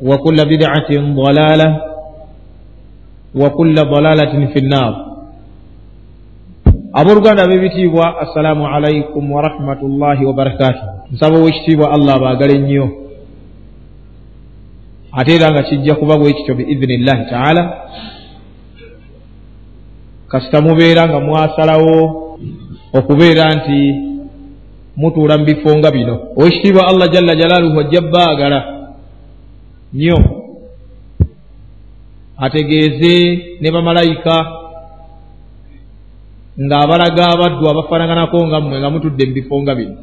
وكل بدعة ضلالة وكل ضلالة في النار abooluganda b'ebitiibwa assalaamu alaikum warahmatullahi wabarakaatu nsaba ow'ekitiibwa allah baagale nnyo ate era nga kijja kuba bwe kityo biidhinillahi taala kasita mubeera nga mwasalawo okubeera nti mutuula mu bifo nga bino ow'ekitiibwa allah jalla jalaaluhu ajja baagala nnyo ategeeze ne bamalayika. Ng'abalaga abaddu abafaanaganako nga mmwe nga mutudde mu bifo nga bino.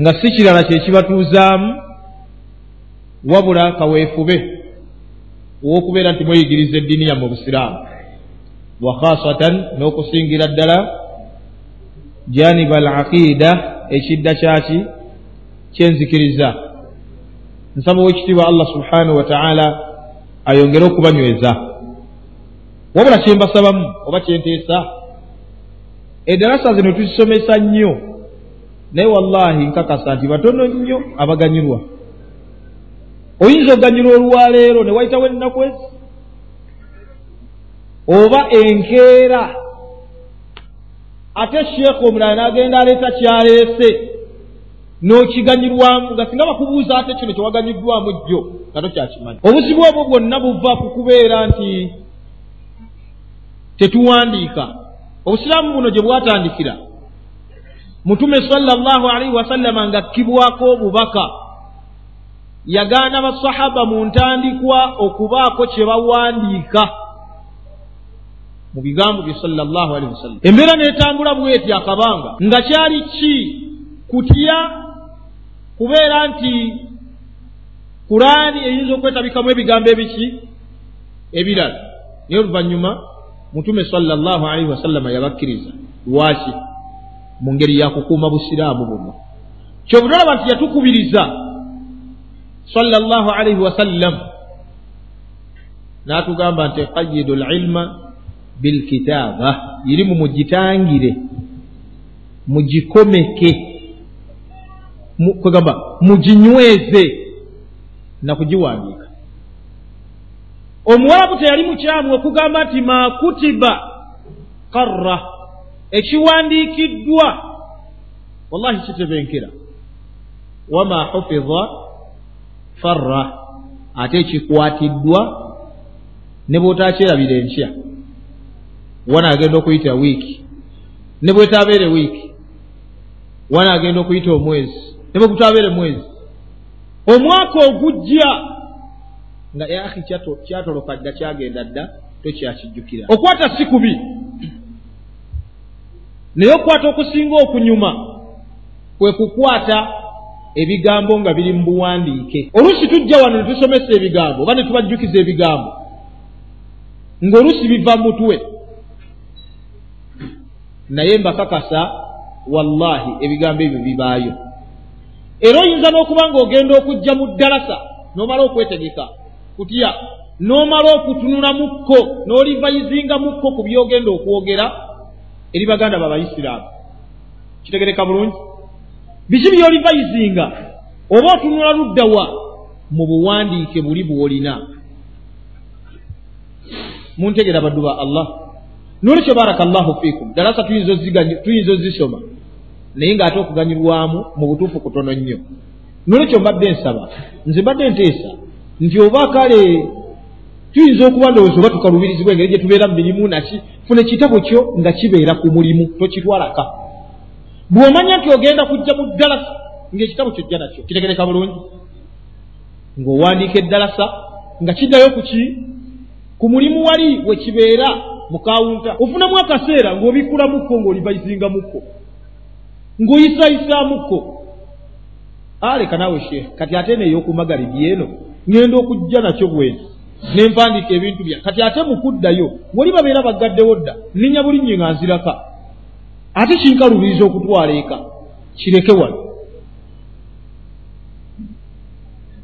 Nga si kirala kyekibatuuzaamu wabula kaweefube ow'okubeera nti mweyigiriza eddiini yammwe obusiraamu. Wa khasatan n'okusingira ddala janiba al aqiida ekidda kyaki? Kyenzikiriza nsaba owekitiibwa allah subhanahu wa taala ayongere okubanyweza. Wabula kyembasabamu oba kyenteesa eddalasa zino tuzisomesa nnyo. Naye wallahi nkakasa nti batono nnyo abaganyirwa oyinza okuganyirwa olwaleero ne wayitawo ennaku ezi? Oba enkeera. Ate sheekhu omulala n'agenda aleeta kyaleese n'okiganyirwamu nga singa bakubuuza ate kino kyewaganyiddwamu jjo nga tokyakimanyi obuzibu obwo bwonna buva ku kubeera nti tetuwandiika. Obusiraamu buno gye bwatandikira mutume sallallahu alaihi wasallama nga kkibwako obubaka yagaana basahaba mu ntandikwa okubaako kye bawandiika mu bigambo bye sallallahu alaihi wasallam embeera n'etambula bweti akabanga nga kyali ki? Kutya kubeera nti kuraani eyinza okwetabikamu ebigambo ebiki? Ebirala. Naye oluvannyuma mutume sallallahu alaihi wasallama yabakkiriza lwaki? Mu ngeri yakukuuma busiraamu buno. Kyobutolaba nti yatukubiriza sallallahu alaihi wasallam n'atugamba nti qayidu lilma bilkitaaba. Irimu mugitangire mugikomeke kwegamba muginyweze nakugiwandiika omuwarabu teyali mukyamu okugamba nti ma kutiba karra ekiwandiikiddwa wallahi kitebenkera. Wama hufidha farra ate ekikwatiddwa ne bwotaakyerabira enkya wanaagenda okuyita wiiki ne bwetaabeere wiiki wanaagenda okuyita omwezi ne bwe gutaabeere mwezi. Omwaka ogujja nga yahi kyatoloka dda kyagenda dda tokyakijjukira. Okwata si kubi. Naye okukwata okusinga okunyuma kwe kukwata ebigambo nga biri mu buwandiike. Oluusi tujja wano ne tusomesa ebigambo oba ne tubajjukiza ebigambo ng'oluusi biva mutwe. Naye mbakakasa wallahi ebigambo ebyo bibaayo era oyinza n'okuba ng'ogenda okujja mu ddalasa n'omala okwetegeka kutya? N'omala okutunulamuko n'olivayizingamukko ku byogenda okwogera eri baganda babayisiraamu kitegereka bulungi? Biki byolivayizinga? Oba otunula luddawa mu buwandiike buli bwolina. Muntegera baddu ba allah. Nolwekyo baraka llahu fiikum. Dalasa tuyinza ozisoma naye ng'ate okuganyirwamu mu butuufu kutono nnyo. Nolwekyo mbadde nsaba nze mbadde nteesa nti oba kale tuyinza okuba ndowooza oba tukalubirizibwa engeri gye tubeera mu mirimu naki funa ekitabo kyo nga kibeera ku mulimu tokitwalaka. Bw'omanya nti ogenda kujja mu ddalasa ng'ekitabo kyojja nakyo kitegereka bulungi? Ng'owandiika eddalasa nga kiddayo ku ki? Ku mulimu wali we kibeera mu kawunta. Ofunamu akaseera ng'obikkulamukko ng'olivayizingamukko ng'oyisayisaamuko aleka naawe sheekh kati ate neey'okumagalibi eno ŋŋenda okujja nakyo bwenti ne mpandiika ebintu bya. Kati ate mu kuddayo wali babeera baggaddewo dda nninya bulinnyi nga nziraka ate kinkalubiriza okutwala eka kireke wano.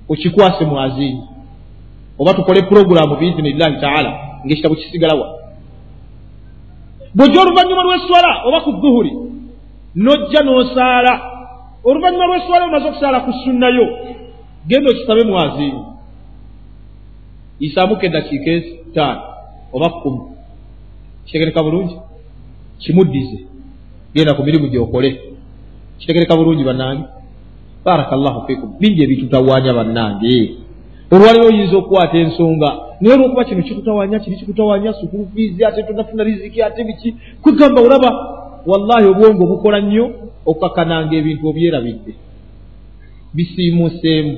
Okikwase mwaziini oba tukole puroguramu biizinillahi taala ngaekitabo kisigala wano bw'ojja oluvannyuma lw'eswala oba ku dhuhuri n'ojja n'osaala. Oluvannyuma lw'eswala omaze okusaala ku sunnayo genda okisabe mwaziini isaamuka eddakiika etaano oba kkumi kitegereka bulungi? Kimuddize. Genda ku mirimu gyokole kitegereka bulungi bannange? Baraka llahu fikum bingi ebitutawaanya bannange. Olwaliro oyinza okukwata ensonga naye olwokuba kino kikutawaanya kiri kikutawaanya sukulufiizi ate tonafuna riziki ate biki? Kwegamba olaba wallahi obwongo bukola nnyo okukakkananga ebintu obyerabidde bisiimuuseemu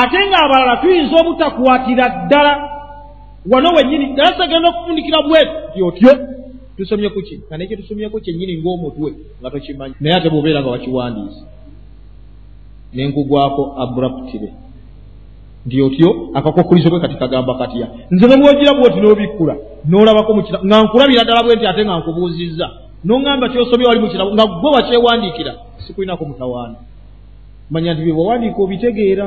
ate ng'abalala tuyinza obutakwatira ddala. Wano wennyini ddala sagenda okufundikira bwetu ti otyo? Tusomye ku ki? Nga nekye tusomyeko kyennyini ng'omutwe nga tokimanyi. Naye ate bw'obeera nga wakiwandiisa nenkugwako abraptire nti otyo? Akakwakulizo kwe kati kagamba katya? Nze nomwogira bwoti n'obikkula n'olabako mukira nga nkulabira ddala bwe nti ate nga nkubuuzizza. Noŋŋamba kyosomye wali mukirabo nga gwe wakyewandiikira sikulinako mutawaana. Manya nti byewawandiika obitegeera.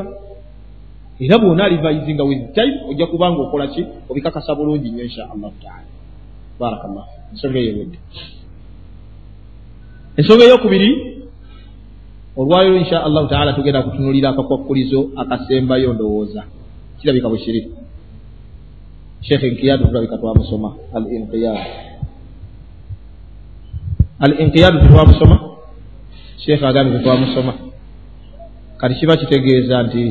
Era bwona alivayizinga with time ojja kubanga okola ki? Obikakasa bulungi nnyo insha allahu taala barakallah ensonga eyo wedde ensonga eyokubiri olwaliro insha allahu taala tugenda kutunulira akakwakkulizo akasembayo ndowooza. Kirabika bwe kiri sheekh enkiyadu tulabika twamusoma al inqiyad al inqiyadu tetwamusoma sheekh agambye tetwamusoma kati kiba kitegeeza nti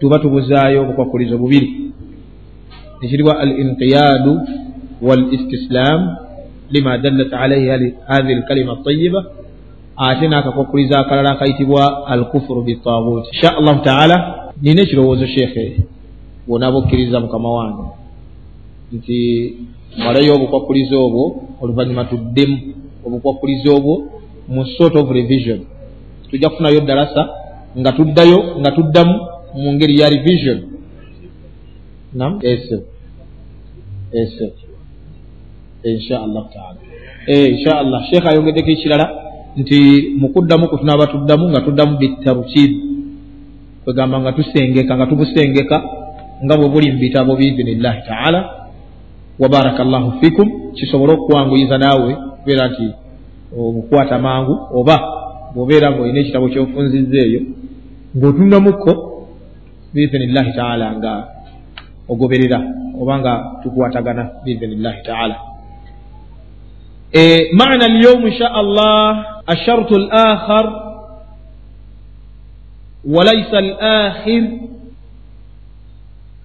tuba tubuzaayo obukwakkulizo bubiri nekiriwa al inqiyadu wal istislam lima dallat alaihi hathihi lkalima atayiba ate n'akakwakuliza akalala akayitibwa al kufuru bitaaguuti insha allahu taala nina ekirowoozo sheekhe bwonaaba okkiriza mukama wange. Nti malayo obukwakuliza obwo oluvannyuma tuddemu obukwakuliza obwo mu sort of revision. Tujja kufunayo ddalasa nga tuddayo nga tuddamu mu ngeri ya revision. Nam eso eso insha allahu taala. Eh, insha allah sheekh ayongeddeko ekirala nti mu kuddamu ku tunaaba tuddamu nga tuddamu bitarukib kwegamba nga tusengeka nga tubusengeka nga bwe buli mu bitabo biizinillahi taala wabaraka llahu fikum kisobole okukwanguyiza naawe kubeera nti obukwata mangu oba bw'obeera ngaolina ekitabo kyofunzizza eyo ng'otunamukko biizinillahi taala nga ogoberera oba nga tukwatagana biizinillahi taala معنى اليوم إن شاء الله الشرط الآخر وليس الآخر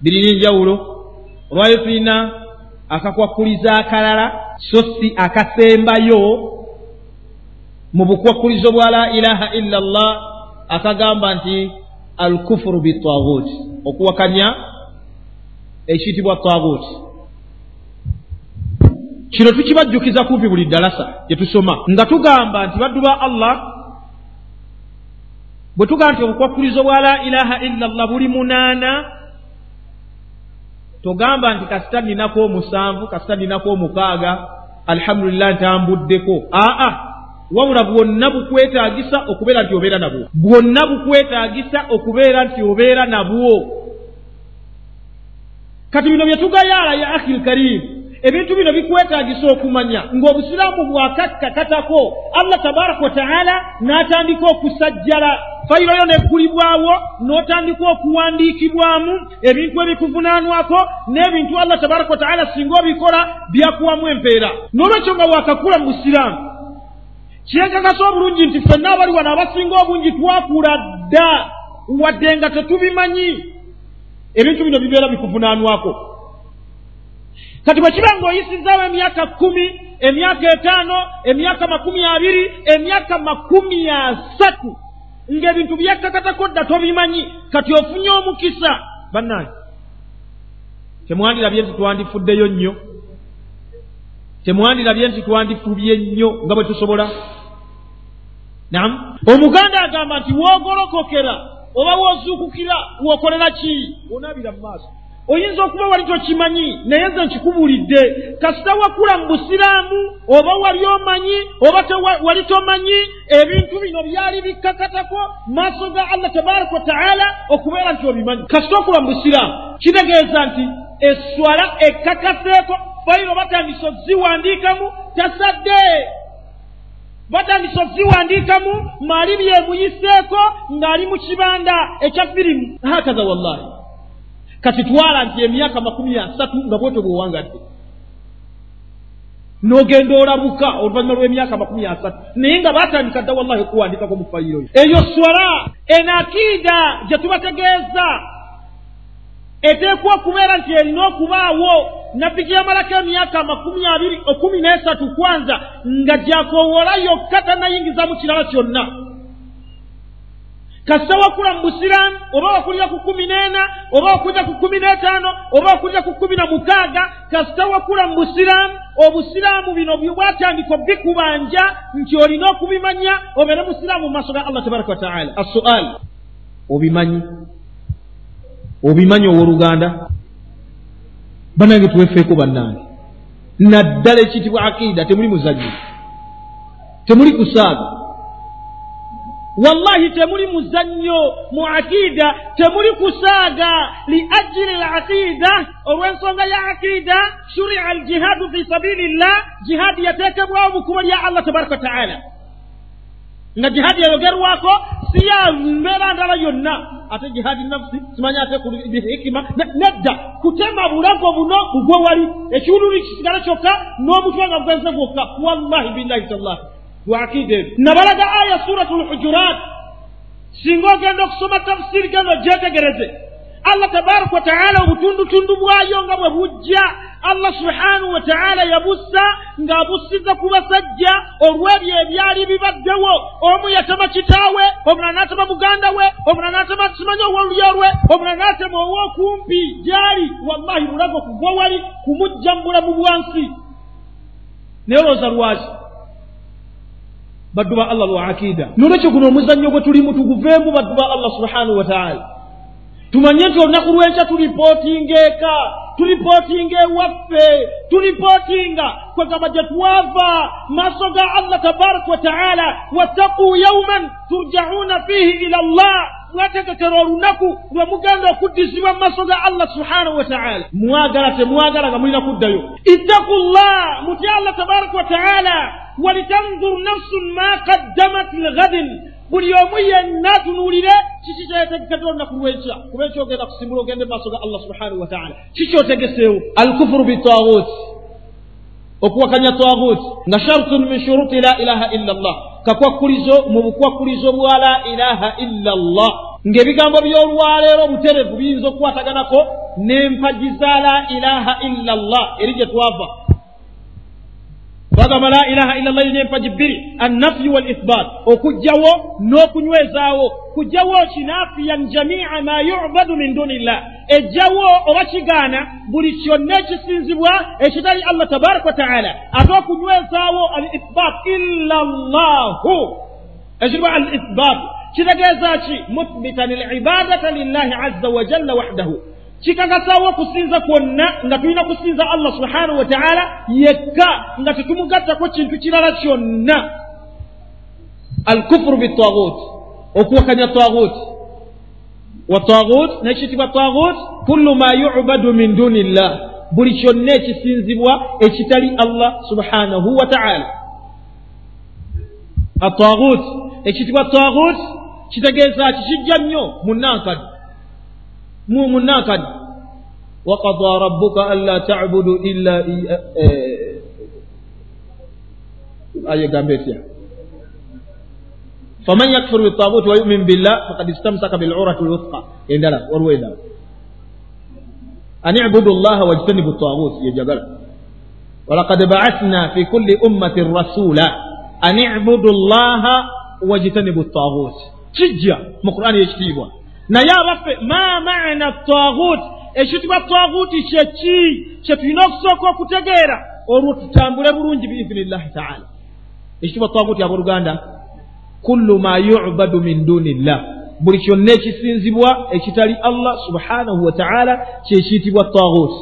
birina enjawulo olwayo tulina akakwakulizo akalala so si akasembayo. Mu bukwakulizo bwa la ilaha illa llah akagamba nti al kufuru bitaaguuti okuwakanya ekiyitibwa taaguuti kino tukibajjukiza kumpi buli ddalasa gye tusoma nga tugamba nti baddu ba allah bwe tugamba nti obukwakulizo bwa la ilaha illa llah buli munaana togamba nti kasita ninako omusanvu kasita ninako omukaaga alhamdulillah ntambuddeko aa wabula bwonna bukwetaagisa okubeera nti obeera nabwo. Bwonna bukwetaagisa okubeera nti obeera nabwo. Kati bino bye tugayaala ya akhi lkarimu ebintu bino bikwetaagisa okumanya ng'obusiraamu bwakakkakatako allah tabaraka wataala n'atandika okusajjala. Fayiro yo neggulibwawo n'otandika okuwandiikibwamu ebintu ebikuvunaanwako n'ebintu allah tabaraka wataala singa obikola byakuwamu empeera. N'olwekyo nga wakakula mu busiraamu kyenkakasa obulungi nti ffenna abali wano abasinga obungi twakula dda wadde nga tetubimanyi. Ebintu bino bibeera bikuvunaanwako kati bwe kiba ng'oyisizaawo emyaka kkumi emyaka etaano emyaka makumi abiri emyaka makumi asatu ng'ebintu byakkakatako dda tobimanyi kati ofunye omukisa bannange. Temwandirabye nti twandifuddeyo nnyo. Temwandirabye nti twandifubye nnyo nga bwe tusobola. Nam omuganda agamba nti woogolokokera oba woozuukukira wokolera ki? Onaabira mu maaso oyinza okuba wali tokimanyi naye nze nkikubuulidde. Kasita wakula mu busiraamu oba wali omanyi oba wali tomanyi ebintu bino byali bikkakatako maaso ga allah tabaraka wataala okubeera nti obimanyi. Kasita okula mu busiraamu kitegeeza nti eswala ekkakaseeko fayiro batandisa oziwandiikamu tasadde. Batandisa oziwandiikamu maali byemuyiseeko ng'ali mu kibanda ekya firimu. Hakaza wallahi kati twala nti emyaka makumi asatu nga bwetyo bwewangadde n'ogenda olabuka oluvannyuma lw'emyaka makumi asatu. Naye nga batandika dda wallahi okuwandikako mu fayiro yo. Eyo swala eno akiida gye tubategeeza. Eteekwa okubeera nti erina okubaawo. Nabbi gye yamalako emyaka makumi abiri okumi n'esatu kwanza nga gyakoowola yokka tannayingizamu kirala kyonna kasita wakula mu busiraamu oba wakulira ku kumi n'ena oba wakulira ku kumi n'etaano oba wakulira ku kumi na mukaaga kasita wakula mu busiraamu obusiraamu bino bwatandika obikubanja nti olina okubimanya obeere musiraamu mu maaso ga allah tabaraka wataala assual obimanyi? Obimanyi owooluganda banange tuwefeeko bannange. Naddala ekiyitibwa akiida temuli muzanyo temuli kusaaga wallahi temuli muzannyo mu akiida temuli kusaaga li ajiri l akiida olw'ensonga ya akiida shuria aljihaadu fi sabilillah jihaadi yateekebwawo mu kubo lya allah tabaraka wataala nga jihaadi yayogerwako si ya mbeera ndala yonna. Ate jihaadi nafsi simanyi ate hikima nedda kutema bulago buno bugwe wali. Ekiwululi kisigala kyokka n'omutwe nga gwenze gwokka. Wallahi billahi tallahi lwakiida ebyo nabalaga aya suratu lhujurat singa ogenda okusoma tafsiri geno gyetegereze allah tabaraka wataala obutundutundu bwayo nga bwe bujja. Allah subhanahu wataala yabussa ng'abussiza ku basajja olw'ebyo ebyali bibaddewo. Omu yatema kitaawe omulala n'atema muganda we omulala n'atema simanyi ow'olulyo lwe omulala n'atema ow'okumpi. Gyali wallahi bulago kugwa wali kumujja mu bulamu bwansi. Naye olowooza lwaki baddu ba allah lwa akiida nolwekyo guno omuzannyo gwe tulimu tuguveemu baddu ba allah subhanahu wataala tumanye nti olunaku lw'enkya tulipootinga eka tulipootinga ewaffe tulipootinga kwegamba gye twava. Maaso ga allah tabaraka wataala wattaquu yauman turjacuuna fiihi ila allah mwategekera olunaku lwe mugenda okuddizibwa mu maaso ga allah subhanahu wataala mwagala temwagala nga mulina kuddayo. Ittaku llah mutya allah tabaraka wataala walitanzur nafsun ma qaddamat lighadin buli omu yenna tunuulire kiki kyetegekedde olunaku lw'enkya kuba ekyo ogenda kusimbula ogende mu maaso ga allah subhanahu wataala kiki otegeseewo? Alkufuru bitaaguuti okuwakanya taaguuti nga shartun min shuruti la ilaha illa llah kakwakkulizo mu bukwakkulizo bwa la ilaha illa llah ng'ebigambo by'olwaleero obuterevu biyinza okukwataganako n'empagi za la ilaha illa llah eri gye twava bagamba la ilaha illa llah irina empagi bbiri annafyu wal ithbat okugjawo n'okunywezaawo kugjawo kinaafiyan jamia ma yubadu min duni llah ejjawo oba kigaana buli kyonna ekisinzibwa ekitali allah tabaraka wataala ate okunywezaawo al ithbat illa llahu ekiriwa al ithbat kitegeeza ki? Muthbitan libadata lillahi azza wa jalla wahdahu kikakasawo okusinza kwonna nga tulina kusinza allah subhanahu wa taala yekka nga tetumugattako kintu kirala kyonna. Alkufuru bitagut okuwakanya tagut wa tagut nekiyitibwa tagut kullu ma yubadu min duni llah buli kyonna ekisinzibwa ekitali allah subhanahu wa taala. Atagut ekiyitibwa tagut kitegeeza kikijja nnyo munankadi mu munankadi waqada rabuka anla tabudu illa aya egambo etya faman yakfuru bitaguti wayumin billah fakad istamsaka bilurati lwuthqa endala waliwo endala an ibudu llaha wajtanibu taguti yejagala walakad baathna fi kulli ummatin rasula an ibudu llaha wajtanibu taguti kijja mu qur'ani yekitiibwa naye abaffe ma maana taguti ekitibwa taguti kyeki kyetulina okusooka okutegeera olwo tutambule bulungi biizinillahi taala. Ekitibwa taguti abooluganda kullu ma yubadu min duni llah buli kyonna ekisinzibwa ekitali allah subhanahu wa taala kyekiyitibwa taguti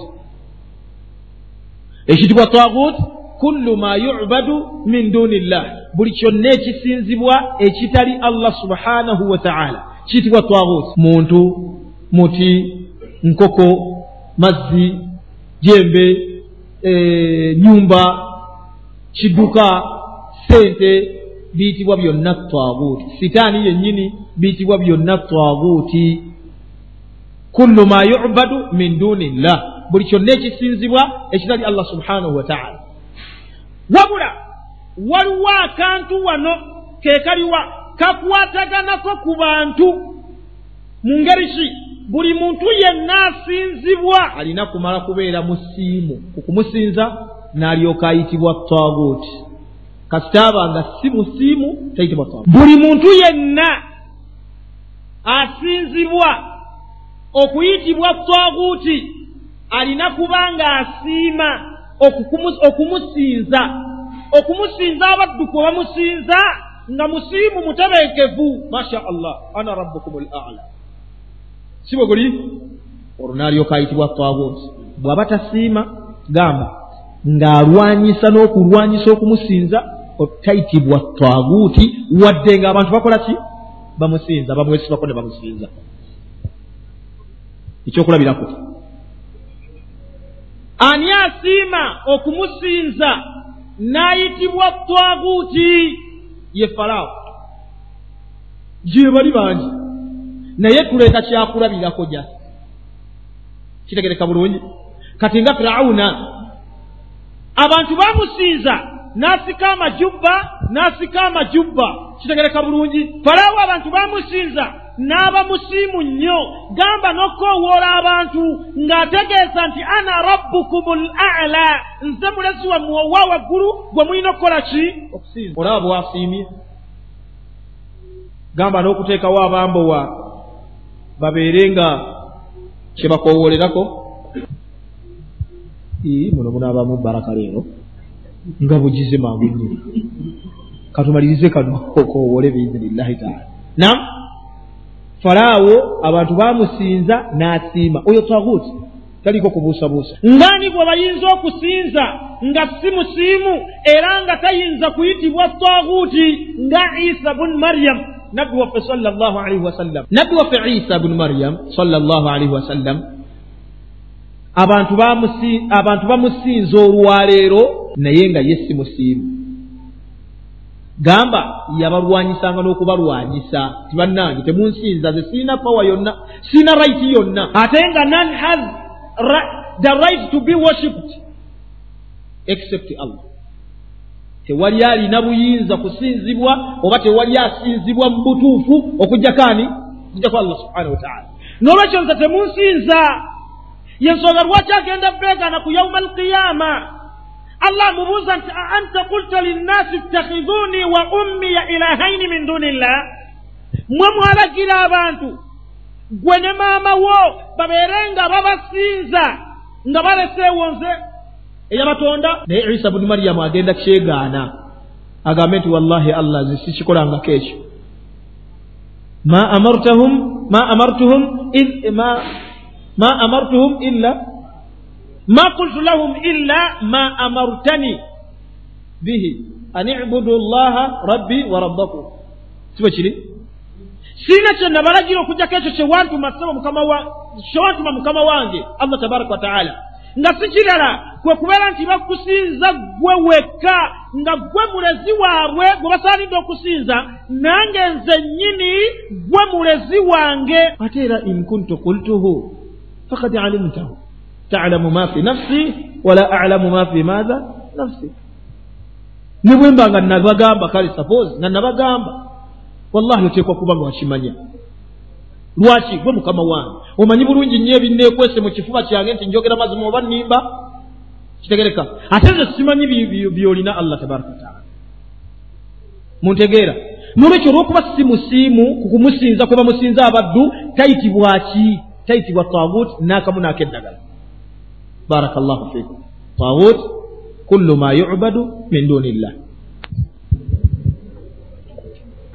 ekitibwa taguti kullu ma yubadu min duni llah buli kyonna ekisinzibwa ekitali allah subhanahu wa taala kiyitibwa taguti muntu muti nkoko mazzi jembe e, nyumba kidduka sente biyitibwa byonna taguuti sitaani yennyini biyitibwa byonna taguuti kullu ma yubadu min duni llah buli kyonna ekisinzibwa ekitali allah subhanahu wa taala. Wabula waliwo akantu wano ke kaliwa kakwataganako ku bantu. Mu ngeri ki? Buli muntu yenna asinzibwa. Alina kumala kubeera musiimu ku kumusinza n'alyoka ayitibwa taguuti kasitaaba nga si musiimu tayitibwa taguuti buli muntu yenna asinzibwa okuyitibwa taguuti alina kuba nga asiima okumusinza. Okumusinza abadduku obamusinza nga musiimu mutebenkevu masha allah ana rabbukum lala si bwe guli? Olwo n'alyoka ayitibwa taguuti bw'aba tasiima gamba ng'alwanyisa n'okulwanyisa okumusinza tayitibwa taguuti wadde ng'abantu bakola ki? Bamusinza bamwesibako ne bamusinza. Ekyokulabirako. Ani asiima okumusinza? N'ayitibwa taguuti ye falaawo. Gye bali bangi. Naye tuleeta kyakulabirako ja kitegereka bulungi. Kati nga firawuna abantu bamusinza n'asika amajubba n'asika amajubba. Kitegereka bulungi. Falaawo abantu bamusinza n'aba musiimu nnyo. Gamba n'okoowoola abantu ng'ategeeza nti ana rabbukum l ala. Nze mulezi wammwe owa waggulu gwe mulina okukola ki? Okusinza. Olaba bwasiimye gamba n'okuteekawo abambowa babeere nga kyebakowoolerako muno bunaabamu baraka leero nga bugize mangu. Nnyo katumalirize kano okoowole biizinillahi taala. Nam falaawo abantu bamusinza n'asiima oyo taguuti taliko kubuusabuusa. Ngani bwe bayinza okusinza nga si musiimu era nga tayinza kuyitibwa taguuti nga isa bunu maryamu nabbi waffe sala llahu alaihi wasallam nabbi waffe isa bunu maryam sala llahu alaihi wasallam abantu abantu bamusinza olwaleero naye nga ye si musiimu gamba yabalwanyisanga n'okubalwanyisa. Ti bannange temunsinza ze siina power yonna siina right yonna. Ate nga none has the right to be worshipped except allah. Tewali alina buyinza kusinzibwa oba tewali asinzibwa mu butuufu okujjako ani? Okujjako allah subhanahu wataala n'olwekyo nze temunsinza. Yensonga lwaki agenda beegana ku yauma alqiyama allah amubuuza nti aanta kulta linnasi ittakhiduni wa ummiya ilahaini min duni llah mwe mwalagira abantu gwe ne maama wo babeere nga babasinza nga baleseewo nze. Eyabatonda naye isa bunu maryamu agenda kyegaana agambe nti wallahi allah nze sikikolangako ekyo ma amartahum ma amartuhum ma ma amartuhum illa ma qultu lahum illa ma amartani bihi an ibudu llaha rabbi wa rabbakum sibe kiri siina kye nabalagira okugjako ekyo kyewantuma wa kyewantuma mukama wange allah tabaraka wataala nga si kirala kwe kubeera nti bakusinza gwe wekka nga gwe mulezi waabwe gwe basaanidde okusinza nange nze nnyini gwe mulezi wange. Ate era in kuntu qultuhu fakad alimtahu talamu ma fi nafsi wala alamu ma fi maatha nafsi. Ne bwe mba nga nabagamba kale suppose nga nabagamba wallahi oteekwa kuba nga wakimanya. Lwaki? Gwe mukama wange. Omanyi bulungi nnyo ebinneekwese mu kifuba kyange nti njogera mazima oba nnimba? Kitegereka. Ate nze simanyi byolina allah tabaraka wataala muntegeera. Nolwekyo olwokuba si musiimu ku kumusinza kwe bamusinza abaddu tayitibwaki tayitibwa tagut n'akamu n'akeddagala baraka llahu fikum. Tagut kullu ma yubadu min duni llah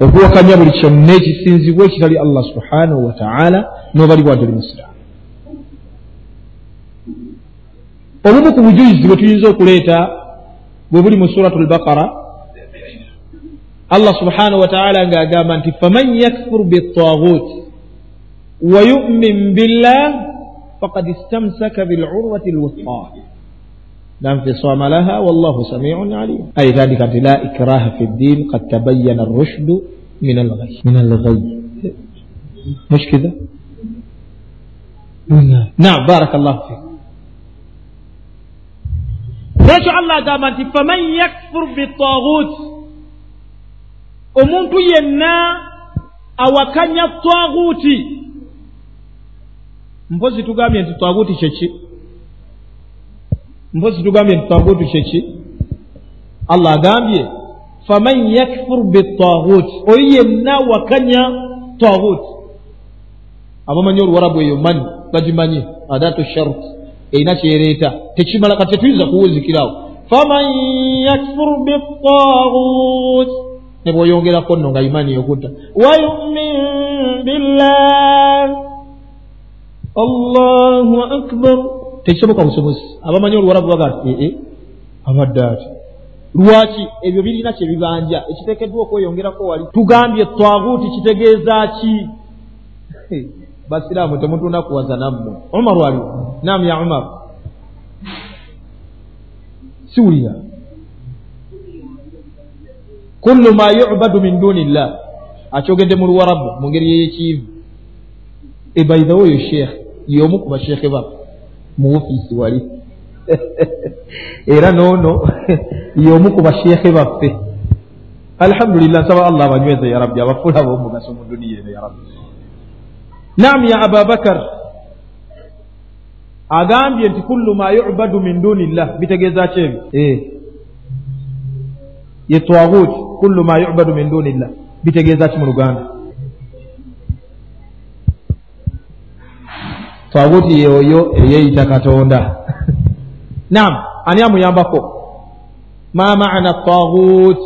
okuwakanya buli kyonna ekisinzibwa ekitali allah subhanahu wataala nobali bwadde oli musiraamu obumu ku bujulizi bwe tuyinza okuleeta bwe buli mu suratu lbaqara allah subhanahu wataala ng'agamba nti faman yakfur bitagut wa yumin billah فقد استمسك بالعروة الوثقى لا انفصام لها والله سميع عليم أي ذلك لا إكراه في الدين قد تبين الرشد من الغي من الغي مش كذا نعم بارك الله فيك ekyo allah agamba nti faman yakfur bitaghut omuntu yenna awakanya taghuti mpozi tugambye nti twaguuti kyeki mpozi tugambye nti twaguuti kyeki allah agambye faman yakfur bitaguuti oyo yenna wakanya taguuti abamanyi oluwarabu eyo mani bagimanyi adatu shart erina kyereeta tekimala kati tetuyinza kuwuzikirawo. Faman yakfur bitaguuti ne bw'oyongerako nno nga imani yokutta wayumin billah allahu akbar. Tekisoboka busobozi abamanyi oluwarabu baga ee abadde ati? Lwaki? Ebyo birina kyebibanja ekiteekeddwa okweyongerako wali. Tugambye twaguuti kitegeeza ki? Basiraamu temutunda kuwaza nammwe. Omar wali? Nam ya umar siwulira. Kullu ma yubadu min duni llah akyogedde mu luwarabu mu ngeri yeyekiivu ebaithawe oyo sheekh yomu ku basheekhe baffe mu ofiisi wali era noono yomu ku basheekhe baffe alhamdulillah nsaba allah abanyweze ya rabbi abafuula ab'omugaso mu duniya eno ya rabbi nam ya ababakar agambye nti kullu ma yubadu min duni llah bitegeeza ki ebyo ye twaguuti kullu ma yubadu min duni llah bitegeeza ki mu luganda twaguuti yeoyo eyeeyita katonda. Nam ani amuyambako? Ma maana taguut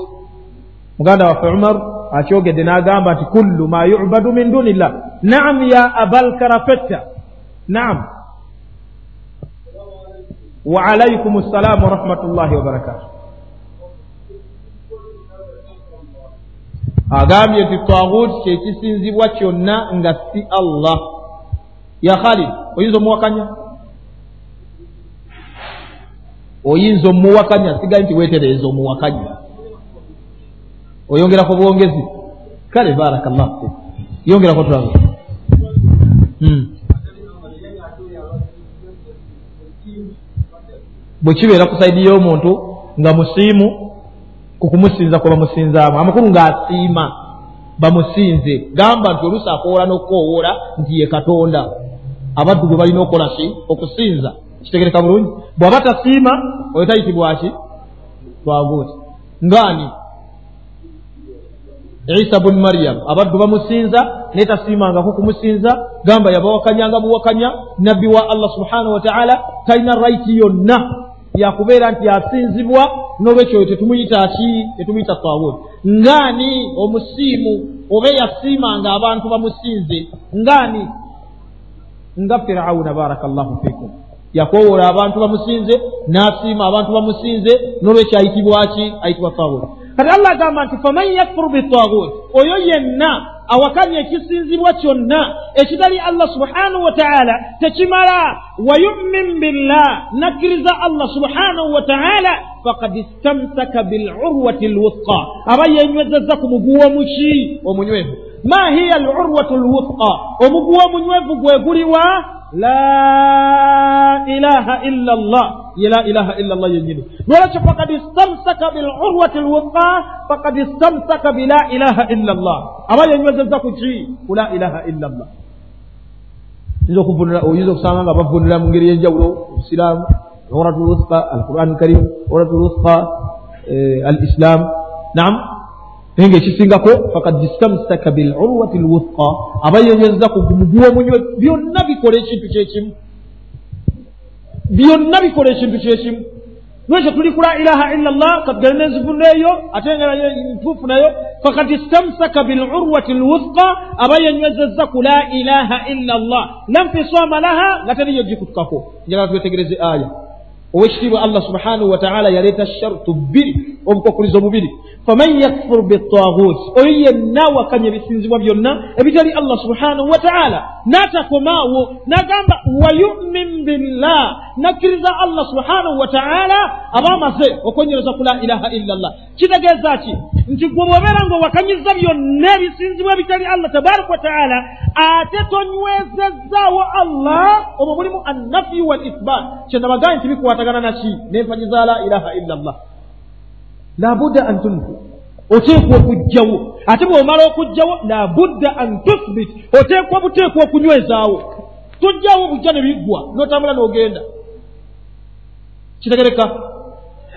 muganda waffe umar akyogedde n'agamba nti kullu ma yubadu min duni llah naam ya abalkarafetta naam. Wa alaikum ssalaamu warahmatullahi wabarakatuh agambye nti twaguuti kyekisinzibwa kyonna nga si allah ya khalid oyinza omuwakanya? Oyinza omuwakanya? Sigaye nti weetereeza omuwakanya. Oyongerako bwongezi? Kale barakallahu fik yongerako tulabe hmm. bwe kibeera ku saidi y'omuntu nga musiimu ku kumusinza kwe bamusinzaamu. Amakulu ng'asiima bamusinze. Gamba nti oluusi akoola n'okukoowoola nti ye katonda abaddu gwe balina okukola ki? Okusinza. Kitegereka bulungi. Bw'aba tasiima oyo tayitibwaki twaguuti ngaani? Isa bunu maryamu abaddu bamusinza naye tasiimangako kumusinza. Gamba yabawakanyanga buwakanya. Nabbi wa allah subhanahu wataala talina rayiti yonna yakubeera nti asinzibwa n'olwekyo tetumuyita ki? Tetumuyita tawuti ngaani omusiimu oba eyasiimanga abantu bamusinze? Ngaani nga firawuna baraka llahu fikum yakowoola abantu bamusinze n'asiima abantu bamusinze n'olwekyo ayitibwaki ayitibwa tawuti kati allah agamba nti faman yakfuru bitaguti oyo yenna awakanya ekisinzibwa kyonna ekitali allah subhanahu wataala tekimala. Wayumin billah nakkiriza allah subhanahu wataala fakad istamsaka bilurwati lwuthqa. Aba yenywezezza ku muguwa muki omunywevu ma hiya alurwatu lwuthqa omuguwa omunywevu gwe guliwa? La ilaha illa llah ye la ilaha illa llah yennyini. Nolwekyo fakad istamsaka bilurwati lwuqa fakad istamsaka bila ilaha illa llah aba yenywezeza ku ki? Ku la ilaha illa llah oyinza okuvunula oyinza okusanga nga bavunulira mu ngeri y'enjawulo obusiraamu uratu lwuqa alquran karim uratu lwuqa al islam naam naye ngaekisingako fakad istamsaka bilurwati lwuqa aba yenywezeza ku muguwa omunywe byonna bikola ekintu kyekimu byonna bikola ekintu kyekimu lwekyo tuli ku la ilaha illa llah katugale n'enzivunula eyo ate nga ntuufu nayo. Fakad istamsaka bilurwati lwuthqa aba yenywezezza ku la ilaha illa llah lamfisama laha nga teriyo gikutukako njagala twetegereze aya owekitiibwa allah subhanahu wataala yaleeta shartu bbiri obukokulizo bubiri faman yakfur bitaaguut oyo yenna wakanya ebisinzibwa byonna ebitali allah subhanahu wataala n'atakomaawo n'agamba wayumin billah nakkiriza allah subhanahu wataala aba amaze okwenyereza ku la ilaha illa llah kitegeeza ki? Nti gwe bwobeera ngaowakanyiza byonna ebisinzibwa ebitali allah tabaraka wataala ate tonywezezaawo allah omwo mulimu annafiyu wal ithbat kyenabagaye nti bikwatagana naki n'empanyiza la ilaha illa llah labudda an tunfi oteekwa okugjawo. Ate bw'omala okugjawo labudda an tuthbit oteekwa buteekwa okunywezaawo. Tojjawo bujja ne biggwa n'otambula n'ogenda kitegereka.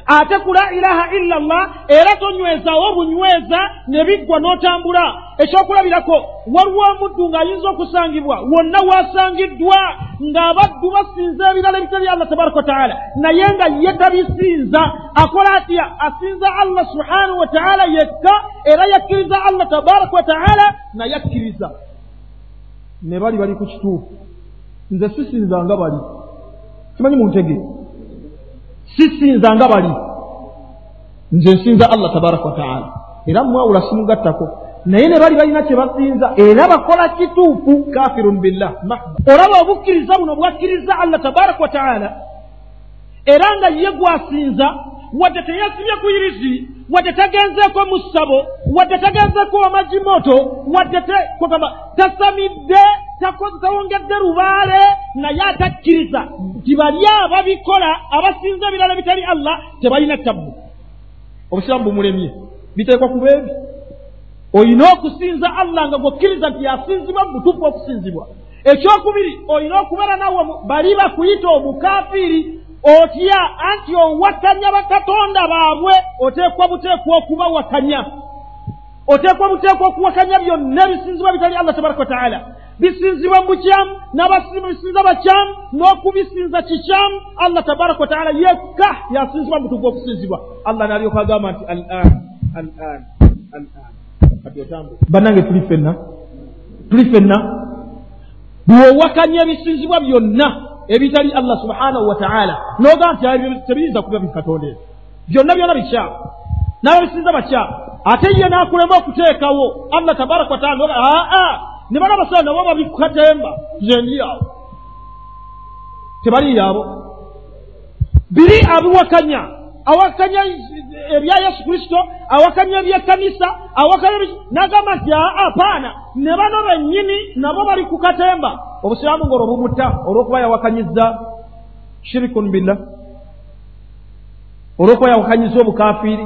Ate ku la ilaha illa llah era tonywezaawo bunyweza ne biggwa n'otambula. Ekyokulabirako waliwo omuddu ng'ayinza okusangibwa wonna waasangiddwa ng'abaddu basinza ebirala ebitali allah tabaraka wataala naye nga ye tabisinza akola atya? Asinza allah subhanahu wataala yekka era yakkiriza allah tabaraka wataala naye akkiriza ne bali bali ku kituufu. Nze sisinza nga bali. Kimanyi muntegee sisinza nga bali. Nze nsinza allah tabaraka wataala era mwawula simugattako. Naye ne bali balina kye basinza era bakola kituufu. Kafirun billah olaba obukkiriza buno bwakkiriza allah tabaraka wataala era nga ye gwasinza wadde teyasibye ku irizi wadde tagenzeeko mu ssabo wadde tagenzeeko amagi moto wadde tasamidde tawongedde lubaale naye atakkiriza nti bali ababikola abasinza ebirala bitali allah tebalina tabbu. Obusiraamu bumulemye. Biteekwa ku beebi olina okusinza allah nga gwokkiriza nti yasinzibwa mu butuufu okusinzibwa ekyokubiri olina okubeera nawe bali bakuyita omukafiiri otya anti owakanya bakatonda baabwe oteekwa buteekwa okubawakanya oteekwa buteekwa okuwakanya byonna ebisinzibwa bitali allah tabaraka wataala bisinzibwa mu bukyamu n'abasinza bakyamu n'okubisinza kikyamu allah tabaraka wataala yekka yasinzibwa mutugu okusinzibwa allah nalyoka agamba nti al an al an al an kati otambule bannange tuli ffenna. Tuli ffenna. Bw'owakanya ebisinzibwa byonna ebitali allah subhanahu wataala n'ogamba nti tebiyinza kuba bikatonda ebyo byonna byonna bikyamu. N'ababisinza bakyamu. Ate ye n'akulema okuteekawo. Allah tabaraka wataala aa ne bana basala nabo babikukatemba nze ndi awo tebaliyo abo. Biri abiwakanya awakanya ebya yesu kristo awakanya ebyekkanisa awakanya n'agamba nti aa paana ne bano bennyini nabo bali ku katemba. Obusiraamu ngaolwo bumutta olw'okuba yawakanyiza shirikun billah olw'okuba yawakanyiza obukafiiri.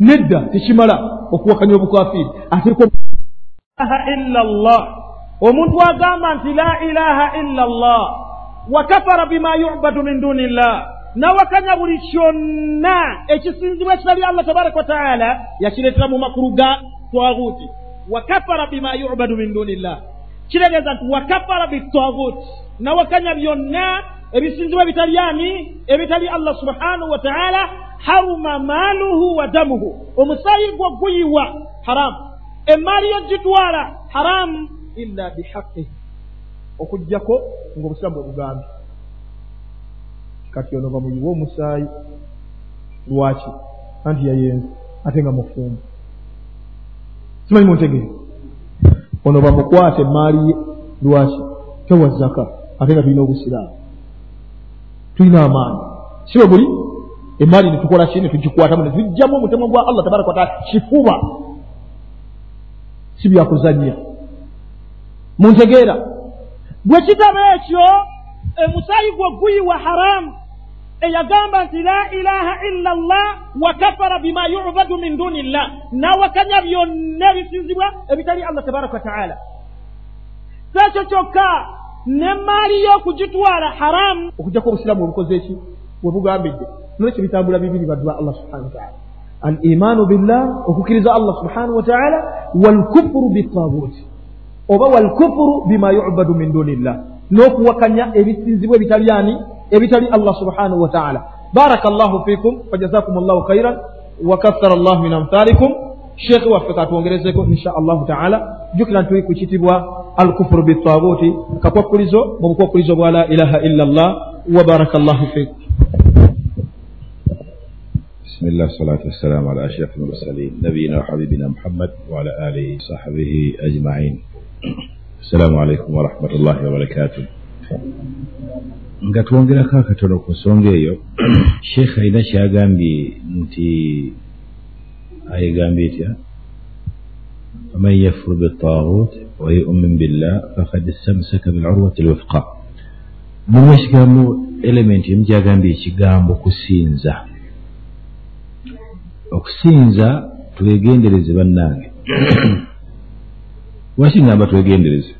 Nedda tekimala okuwakanya obukafiiri. Ateekwa ilaha illa llah omuntu agamba nti la ilaha illa llah wakafara bima yubadu min duni llah nawakanya buli kyonna ekisinzibwa ekitali allah tabaraka wataala yakireetera mu makulu ga twaguuti wakafara bima yubadu min duni llah kiregeeza nti wakafara bitwaguuti nawakanya byonna ebisinzibwa ebitali ani ebitali allah subhanahu wataala haruma maaluhu wa damuhu. Omusaayi gwo guyiwa haramu emaali yo gitwala haramu. Illa bihaqih okugjako ngaobusiramu bwe bugambye kati ono bamuyiwa omusaayi lwaki? Anti yayenze ate nga mufumbu simanyi muntegeere ono bamukwate emaali ye lwaki? Tewa zaka ate nga tulina obusiraamu. Tulina amaanyi. Si bwe buli emaali netukola ki? Netugikwatamu netujjamu omutemwa gwa allah tabaraka wataala kifuba si byakuzanya muntegeera bwe kitaba ekyo emusaayi gwe guyiwa haramu eyagamba nti la ilaha illa llah wa kafara bima yubadu min duni llah n'awakanya byonna ebisinzibwa ebitali allah tabaraka wataala si ekyo kyokka nemaali y'okugitwala haramu okujjako obusiraamu obukoze eki webugambidde nolwekyo bitambula bibiri badwa allah subhanahu wataala al imaanu billah okukkiriza allah subhanahu wataala walkufuru bitabuuti oba walkufuru bima yubadu min duni llah n'okuwakanya ebisinzibwa ebitali ani ebitali allah subhanahu wataala baraka llahu fikum wajazakum llahu khairan wakathara llahu min amthalikum sheekhe waffe katwongerezeko insha allahu taala jukira nti ku kitibwa alkufuru bitabuuti kakwakkulizo mu bukwakkulizo bwa la ilaha illa llah wa baraka llahu fikum بسم الله والصلاة والسلام على أشرف المرسلين نبينا وحبيبنا محمد وعلى آله وصحبه أجمعين السلام عليكم ورحمة الله وبركاته nga twongerako akatono ku nsonga eyo sheekh alina kyagambye nti ayegambye etya faman yafuru bitaagut wayumin billah fakad istamsaka bilurwati lwifqa mumu ekigambo elementi emu gyagambye ekigambo kusinza. Okusinza twegendereze bannange. Lwaki ngamba twegendereze?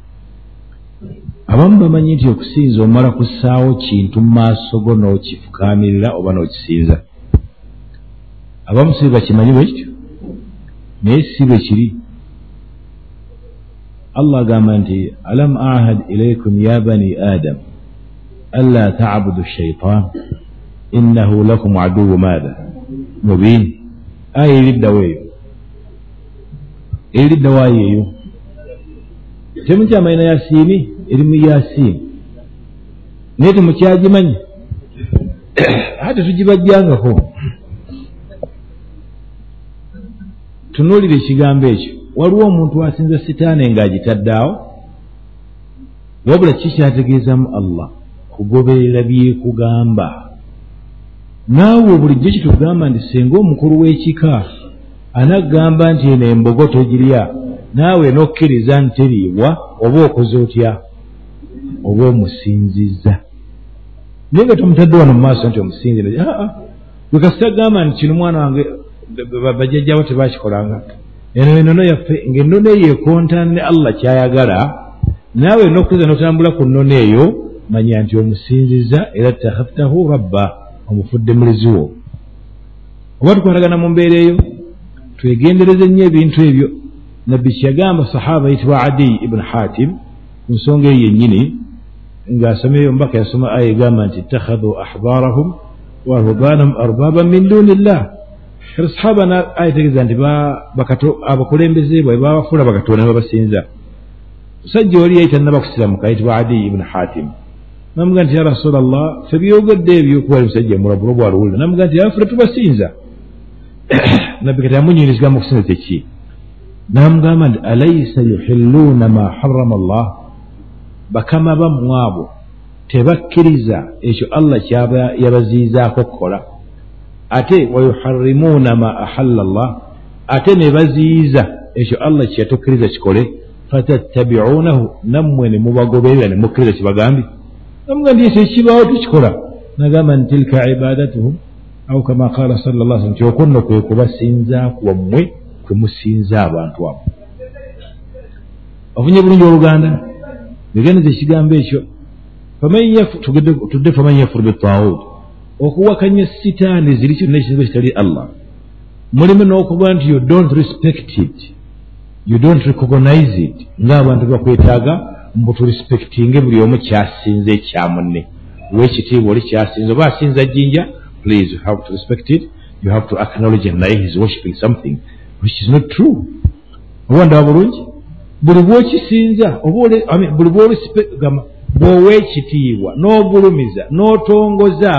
Abamu bamanyi nti okusinza omala kussaawo kintu mu maaso go n'okifukaamirira oba n'okisinza. Abamu si bakimanyi bwe kityo? Naye si bwe kiri. Allah agamba nti alam ahad ilaikum ya bani adam anla tabudu shaitan innahu lakum aduwu maada. Mubiini aya eriddawo eyo eriddawo aya eyo temukyamalina yasiini eri mu yasiini naye temukyagimanyi ate tugibajjangako tunuulire ekigambo ekyo waliwo omuntu asinza sitaane ng'agitaddaawo wabula kikyategeezamu allah. Kugoberera byekugamba naawe bulijjo kitugamba nti singa omukulu w'ekika anaggamba nti eno embogo togirya naawe nokkiriza nteriibwa oba okoze otya? Oba omusinzizza. Naye nga tomutadde wano mu maaso nti omusinzira aa gwe kasitagamba nti kino mwana wange bajjajjabo tebakikolanga. Eno enono yaffe ngaennono eyo ekontana ne allah kyayagala naawe nokkiriza notambula ku nnono eyo manya nti omusinziza era takhaftahu rabba omufudde muliziwo oba tukwatagana mu mbeera eyo twegendereze nnyo ebintu ebyo. Nabbi kyeyagamba sahaba yitibwa adiyi ibuni hatim ku nsonga eyo yennyini ng'asomeyo mbaka yasoma aya egamba nti ittakhadhu ahbarahum wa rubanahum arbaban min duni llah kati sahaba ayitegeeza nti abakulembeze bwe babafuula bakatonda ne babasinza. Musajja oli yali tannabakusiramuka yitibwa adiyi ibuni hatim namuga nti ya rasula llah fe byogedde ebyokuwali musajja mulabulo bwaluwulira namuga nti yafula tubasinza nabbi kati amunyiriza kigambo okusinza kyeki namugamba nti alaisa yuhilluuna ma harama llah bakama bammwe abo tebakkiriza ekyo allah kyaba yabaziizaako okukola. Ate wayuharimuuna ma ahalla llah ate ne baziyiza ekyo allah kyeyatukkiriza kikole. Fatattabicuunahu nammwe ne mubagoberera ne mukkiriza kibagambye namuga nti ekyo ekibaawo tukikola nagamba nti tilka ibadatuhum au kama qala sal llah sallam nti okwo nno kwe kubasinza kwammwe kwe musinza abantu abo ofunye bulungi oluganda bigendeza ekigambo ekyo tudde faman yafuru bitawut okuwakanya sitaani ziri kyonna ekizibu kitali allah mulimu n'okuba nti you don't respect it. You don't recognize it. ng'abantu bakwetaaga mbu turespektinge buli omu kyasinze ekya munne. Wekitiibwa oli kyasinze oba asinza jjinja please you have to respect it. You have to acknowledge naye he's worshipping something which is not true. Oba ndaba bulungi? Buli bwokisinza buli bw'owa ekitiibwa n'ogulumiza n'otongoza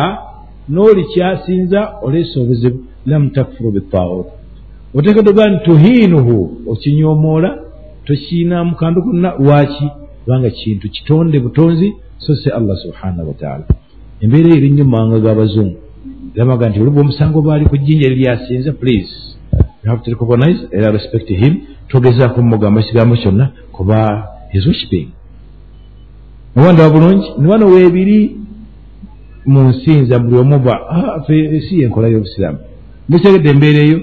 n'oli kyasinza oleesa obuzibu lam takfuru bitawut oteekedde oga nti tuhiinuhu okinyoomoola tokiina mukandu konna lwaki kubanga kintu kitonde butonzi so si allah subhanahu wataala embeera eyo erinnyo mumawanga g'abazungu eramaga nti olubwa omusango baali ku jjinja eri lyasinza please you have to recognize era respect him. Togezaako mumugamba ekigambo kyonna kuba his worshiping. Obanda bulungi ni wano weebiri mu nsinza buli omu ba "Ah, ffe si yenkola y'obusiraamu. Mukitegedde embeera eyo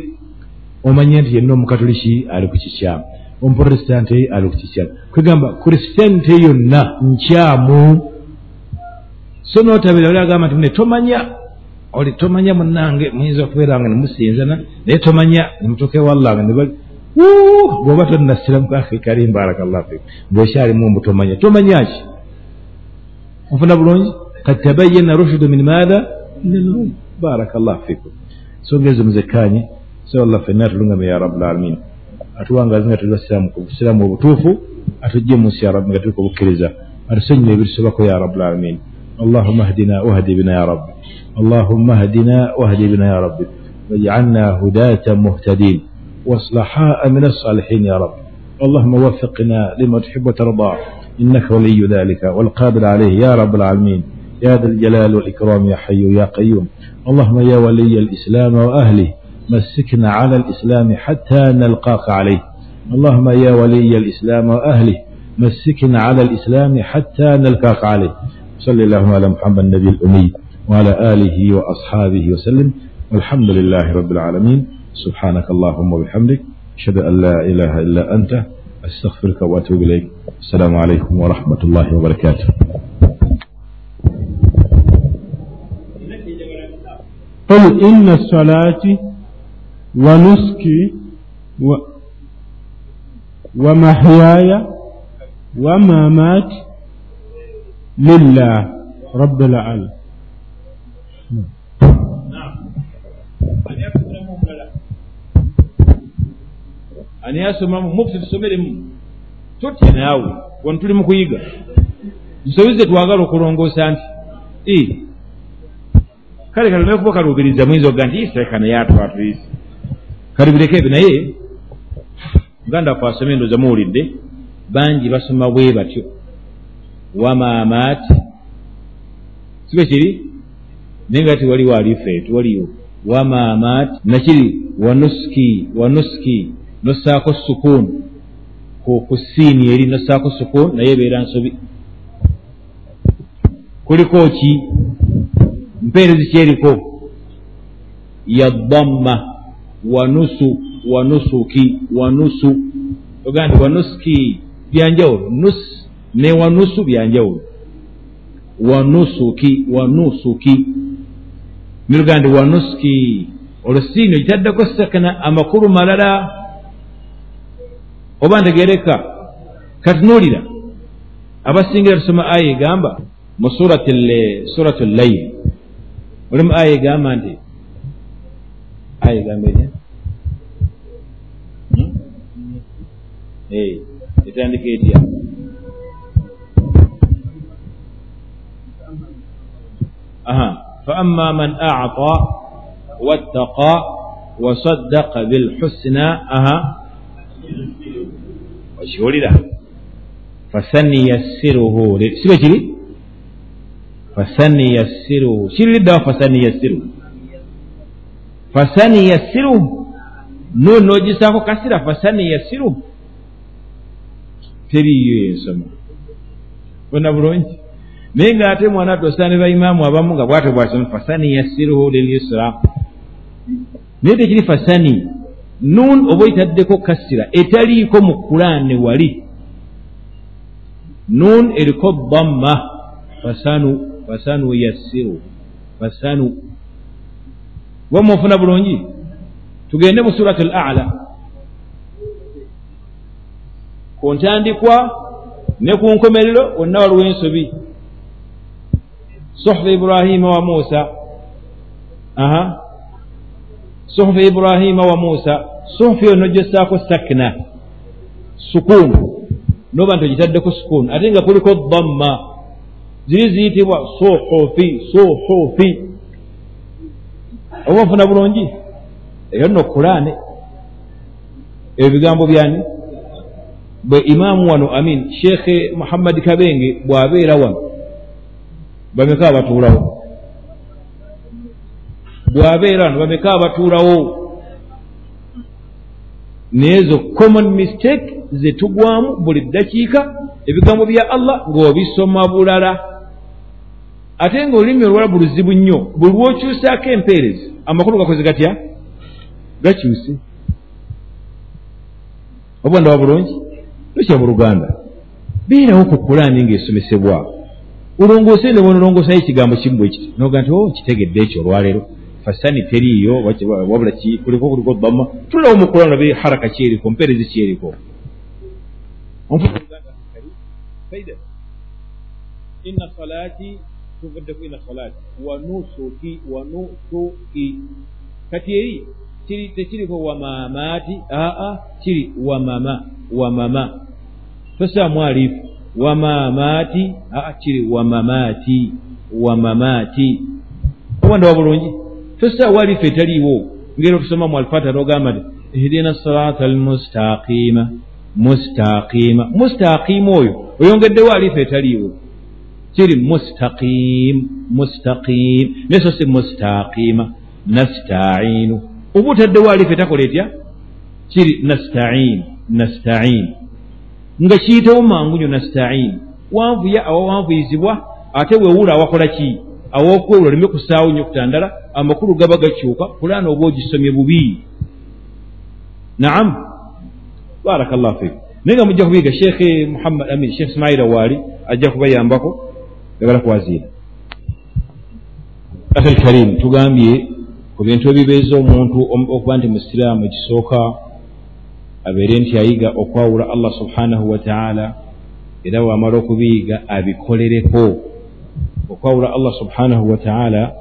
omanye nti yenna omukatoliki ali ku kikyamu omuprotestante ali ku kikyamu kwegamba kristyanite yonna nkyamu. So notabira oli agamba nti ne tomanya? Oli tomanya munange muyinza okubeera nga nemusinzana naye tomanya nemutuuka ewallanga nebali bw'oba tonnasiramu karim barakallah fik ng'okyalimu mbutomanya tomanya. Ki? Ofuna bulungi? Kad tabayana rushudu min maatha barakallah fikum ensonga ezo muzekkaanye. Saba allah fenna atulungame ya rabulalamin atuwangaze nga tuli basiraamu ku busiraamu obutuufu atujje mu nsi yarabi nga tuli ku bukkiriza atusonyiwe ebitusobako ya rabbul alamin. Allahuma hdina wahdi bina ya rabbi. Allahuma hdina wahdi bina ya rabbi. واجعلنا هداة مهتدين واصلحاء من الصالحين يا رب اللهم وفقنا لما تحب وترضى إنك ولي ذلك والقادر عليه يا رب العالمين يا ذا الجلال والإكرام يا حي يا قيوم اللهم يا ولي الإسلام وأهله مسكنا على الإسلام حتى نلقاك عليه. اللهم يا ولي الإسلام وأهله مسكنا على الإسلام حتى نلقاك عليه. صلى اللهم على محمد النبي الأمي وعلى آله وأصحابه وسلم. والحمد لله رب العالمين. سبحانك اللهم وبحمدك أشهد أن لا إله إلا أنت أستغفرك وأتوب إليك. السلام عليكم ورحمة الله وبركاته. قل إن الصلاة ونسكي و ومحياي ومماتي لله رب العالمين ani yasomamu mufti tusomeremu totya naawe wano tuli mu kuyiga nsobize twagala okulongoosa nti "Eh, kale kale nakuba kaluubiriza muyinza okuga nti isireka naye atwatuyise kalubireko ebyo naye muganda waffe asome endooza muwulidde bangi basoma bwe batyo. Wamaamaati sibe kiri? Naye nga tiwaliwo alife tiwaliyo wamaamaati nakiri wanuski wanuski nossaako sukuun ku siini eri nossaako sukuun naye ebeera nsobi. Kuliko ki? Mpeerezi kyeriko yadamma wanusu wanusuki wanusu ogaa nti wanuski byanjawulo nus ne wanusu byanjawulo wanusuki wanusuki nirugaa nti wanuski olwo siini ogitaddeko sakana amakulu malala. Oba ntegereka katunuulira abasingira tusoma aya egamba mu suratu layl mulimu aya egamba nti aya egamba etya etandika etya faama man acطى wattaqa wasaddaqa bilhusna aha. Okiwulira fasaniyassiruhu sibe kiri fasaniyassiruhu kiririddawo fasaniyassiruhu fasaniyassiruhu nuuni n'ogisaako kasira fasaniyassiruhu teriyo ensoma bona bulungi naye ng'ate mwana tosane baimaamu abamu nga bwate bwasoma fasaniyassiruhu lilyusra naye tekiri fasani. Nun oba oyitaddeko kasira. Etaliiko mu kulaani wali. Nun eriko damma fasanu fasanu yassiru fasanu wamwe ofuna bulungi? Tugende mu surat al ala ku ntandikwa ne ku nkomerero wonna waliwo ensobi. Suhfa ibrahima wa musa aha. Suhufu ibrahima wa musa suhufu yo nogyesaako sakina sukuunu noba nti ogitaddeko sukuunu ate nga kuliko damma ziri ziyitibwa suhufi suhufi oba nfuna bulungi? Eyo nno kulaane ebyo bigambo byani? Bwe imaamu wano amin sheekhe muhammadi kabenge bw'abeera wano bameka abatuulawo? Bw'abeera wano bameka abatuulawo? Naye ezo common mistake zetugwamu buli ddakiika ebigambo bya allah ng'obisoma bulala. Ate ng'olulimi olwalabu luzibu nnyo buli lwokyusaako empeerezi amakulu gakoze gatya? Gakyuse. Oba ndaba bulungi? Tukya mu luganda. Beerawo ku kulaani ng'esomesebwa. Olongoose ne bonolongoosayo ekigambo kimu bwe kiti noga nti o oh, kitegedde ekyo olwaleero. Fasani teriiyo wabula kuliko kuliko dama tulawo mu kulaani olabe haraka kyeriko mpeerezi kyeriko. Inna salati tuvuddeku inna salati. Wanusuki wanusuki kati eri kiri tekiriko wamamaati aa kiri wamama wamama tosaamu alifu wamamaati aa kiri wamamaati wamamaati obandawa bulungi tosaawa alifu etaliiwo ngeri otusoma mu alfata nogamba nti ihdina salata almustaqima mustaqima. Mustaqima oyo oyongeddewo alifu etaliiwo kiri mustaqim mustaqim. Naye so si mustaqima nastainu. Oba otaddewo alifu etakola etya kiri nastain nastain. Nga kiyitewo mangu nyo nastain. Wanvuya awawanvuyizibwa ate wewuula awakola ki? Awokwewula oleme kusaawo nnyo kutandala amakulu gaba gakyuka kulaana oba ogisomye bubi. Naam. Baraka llahu fiku naye nga mujja kubiiga sheekhe muhammad amin sheekh ismaila waali ajja kubayambako yagala kwaziira akhil karim tugambye ku bintu ebibeeza omuntu okuba nti musiraamu ekisooka abeere nti ayiga okwawula allah subhanahu wataala era waamala okubiyiga abikolereko. Okwawula allah subhanahu wataala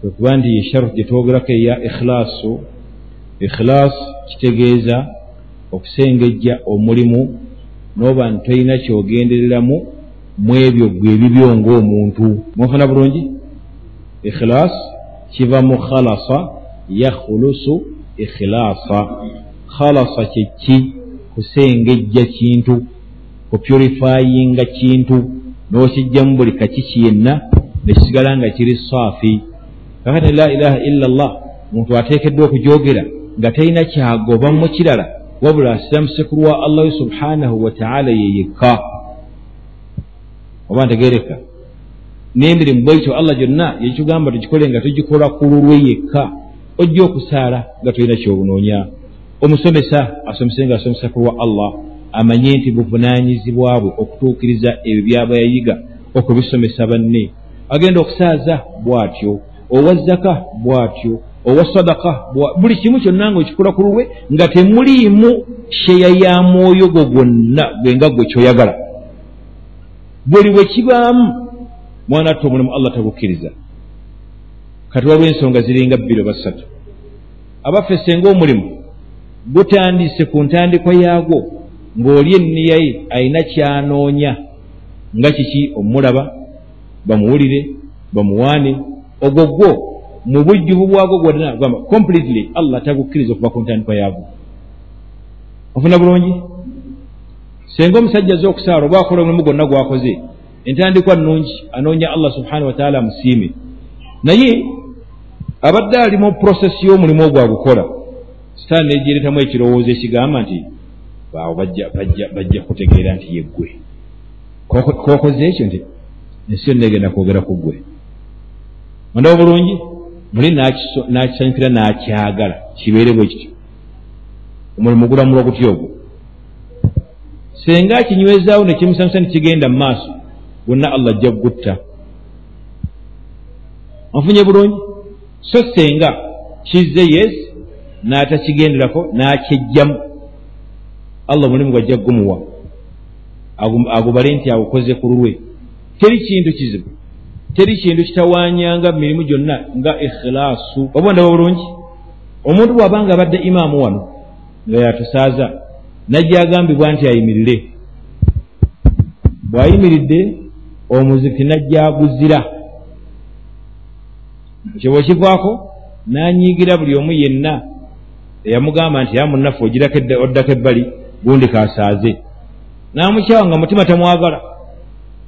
kwekuba nti yesharufu gye twogerako eya ikhilaasu ikhilaas kitegeeza okusengejja omulimu n'oba nti tolina kyogendereramu mu ebyo gwe ebibyo ng'omuntu. Mufuna bulungi? Ikhilaas kiva mu khalasa yakhulusu ikhilaasa. Khalasa kyeki kusengejja kintu kupurifayinga kintu n'okijjamu buli kakiki yenna nekisigala nga kiri saafi. Kakati la ilaha illa llah omuntu ateekeddwa okujogera nga talina kyagobamu kirala wabula asiramusekulu wa allahu subhanahu wataala yeyekka oba ntegereka n'emirimu bwaityo allah gyonna yekigamba tugikole nga tugikola ku lulwe yekka ojja okusaala nga tolina kyobunoonya omusomesa asomese nga asomesa ku lwa allah amanye nti buvunaanyizibwa bwe okutuukiriza ebyo byaba yayiga okubisomesa banne. Agenda okusaaza bw'atyo owa zaka bw'atyo owa sadaka buli kimu kyonna nga okikola ku lulwe nga temuliimu sheya ya mwoyo go gwonna gwe nga gwe kyoyagala buli bwe kibaamu mwana atta omulimu allah tagukkiriza. Kati waliwo ensonga ziringa bbiri oba ssatu. Abaffe senga omulimu gutandise ku ntandikwa yaagwo ng'oli enniya ye ayina kyanoonya nga kiki? Omulaba bamuwulire bamuwaane. Ogwo gwo mu bujjuvu bwagwo gwonna gamba completely allah tagukkiriza okuva ku ntandikwa yaagwo. Ofuna bulungi senga omusajja aze okusaala oba akola omulimu gwonna gwakoze entandikwa nungi anoonya allah subhanahu wataala amusiime. Naye abadde ali mu prosesi y'omulimu ogwo agukola sitaani negireetamu ekirowoozo ekigamba nti baawo bajja kutegeera nti yeggwe kokoze ekyo nti ensi yonna egenda kwogera ku ggwe. Ondaba bulungi muli nakisanyukira n'akyagala kibeere bwe kityo. Omulimu gulamulwa gutya ogwo senga akinywezaawo nekimusanyusa nekigenda mu maaso gwonna allah ajja kugutta. Anfunye bulungi? So senga kizze yes n'atakigenderako n'akyejjamu allah omulimu gwajja kugumuwa agubale nti agukoze ku lulwe. Teri kintu kizibu. Teri kintu kitawanyanga mirimu gyonna nga ikhilaasu oba ndaba bulungi? Omuntu bw'abanga abadde imaamu wano nga yatusaaza najja agambibwa nti ayimirire. Bw'ayimiridde omuziki najja aguzira ekyo bwekivaako n'anyiigira buli omu yenna eyamugamba nti ya munnaffe oddako ebbali gundi kasaaze. N'amukyawa nga mutima tamwagala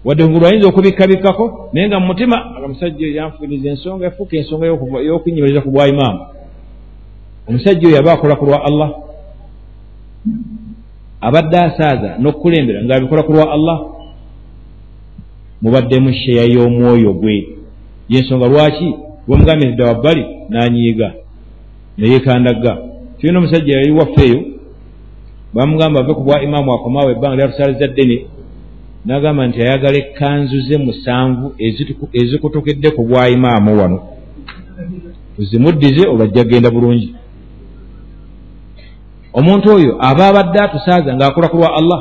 wadde ngulu ayinza okubikkabikkako naye nga mumutima omusajja oyo yanfuiriza ensonga efuuka ensonga y'okunyimiriza ku bwa imaamu omusajja oyo aba akola ku lwa allah abadde asaaza n'okukulembera ng'abikola ku lwa allah mubaddemu sheya y'omwoyo gwe yensonga lwaki bwemugambye nti dda wabbali n'anyiiga neyekandagga tulina omusajja yali waffeeyo bamugamba ave ku bwa imaamu akomaawo ebbanga lyatusaaliza ddene n'agamba nti ayagala ekkanzu ze musanvu ezikutukedde ku bwa imaamu wano zimuddize olwajja genda bulungi omuntu oyo aba abadde atusaaza ng'akola ku lwa allah.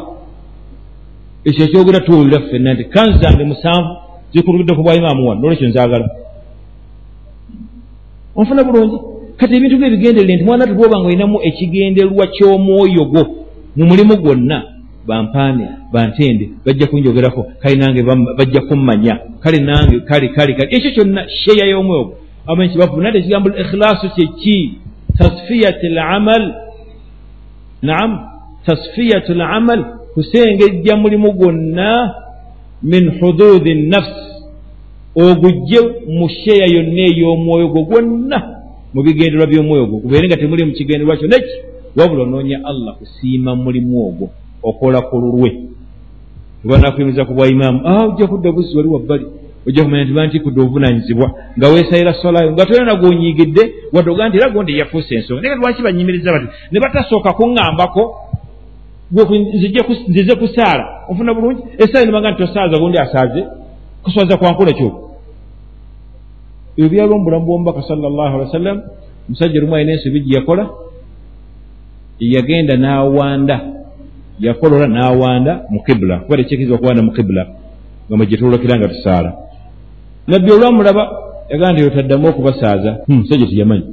Ekyo ekyogera tuwulira ffenna nti kanzu zange musanvu zikutukidde ku bwa imaamu wano nolwekyo nzaagala. Onfuna bulungi? Kati ebintu byo ebigenderere nti mwana tulwoba nga olinamu ekigendererwa ky'omwoyo gwo mu mulimu gwonna bampaane bantende bajja kunjogerako kale nange bajja kummanya kale nange kale kale kale. Ekyo kyonna sheya y'omwoyo gwo. Amanyi kibavu nate ekigambo ikhilaasu kyeki tasfiyat lamal naam tasfiyat lamal kusengejja mulimu gwonna min huduudi nafsi ogujje mu sheya yonna ey'omwoyo gwo gwonna mu bigenderwa by'omwoyo gwo. Gubeere nga temuli mu kigenderwa kyo neki wabula onoonya allah kusiima mulimu ogwo okola ku lulwe tubanaakuyimiza ku bwa imaamu a ojja kudda buzzi wali wabbali ojja kumanya nti bantikudde obuvunanyizibwa. Nga weesayira solayo nga tolina gwoonyiigidde wadde oga nti era gondi yafuusa ensonga naye lwaki banyimiriza bati ne batasooka kuŋŋambako nzize kusaala onfuna bulungi? Esaala nibaga nti tosaaza gondi asaaze? Kuswaza kwankula kyoko ebyo byali omubulamu bwomubaka salllah ali wasallam omusajja lumu alina ensobi gye yakola yagenda n'awanda yakolola n'awanda mu kibula kuba tekyekirizibwa kuwanda mu kibula nga mwegyetulokera nga tusaala nabbi olwamulaba yagamba nti yotaddamu okubasaaza. Hmm, omusajja teyamanyi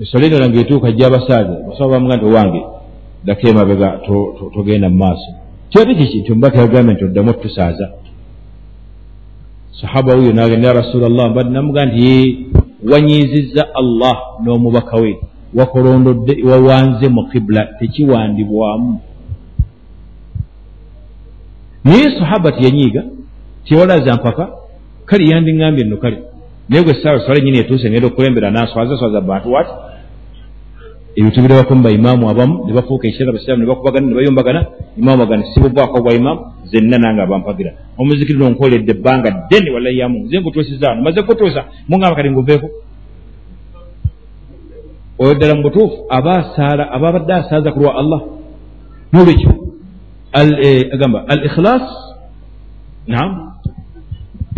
esole endala ngaetuuka gyabasaaza basaba bamuga nti owange dako emabega togenda mu maaso. Kyote kiki? Nti omubaka yagambye nti oddamu otusaaza. Sahaba wuyo nagenda ya rasulllah mbadde namuga nti wanyiizizza allah n'omubaka we wakolondodde wawanze mu kibula tekiwandibwamu. Naye sahaba teyanyiiga tewalaza mpaka kale yandiŋambye nno kale naye gwe saawa swala enyini etuuse ngenda okukulembera naswaza swaza bantu wati ebyo tubirabako mu baimaamu abamu ne bafuuka ekiseera basiraamu ne bakubagana ne bayombagana imaamu agana. Sibuvaako bwa imaamu zenna nange abampagira omuzikiriro nkoledde ebbanga ddene walla yamu nze nkutuusizaano maze kutuusa mungamba kati nguveeko oyo ddala mu butuufu aba asaala aba abadde asaaza ku lwa allah. Nolwekyo? Agamba al ikhilas naam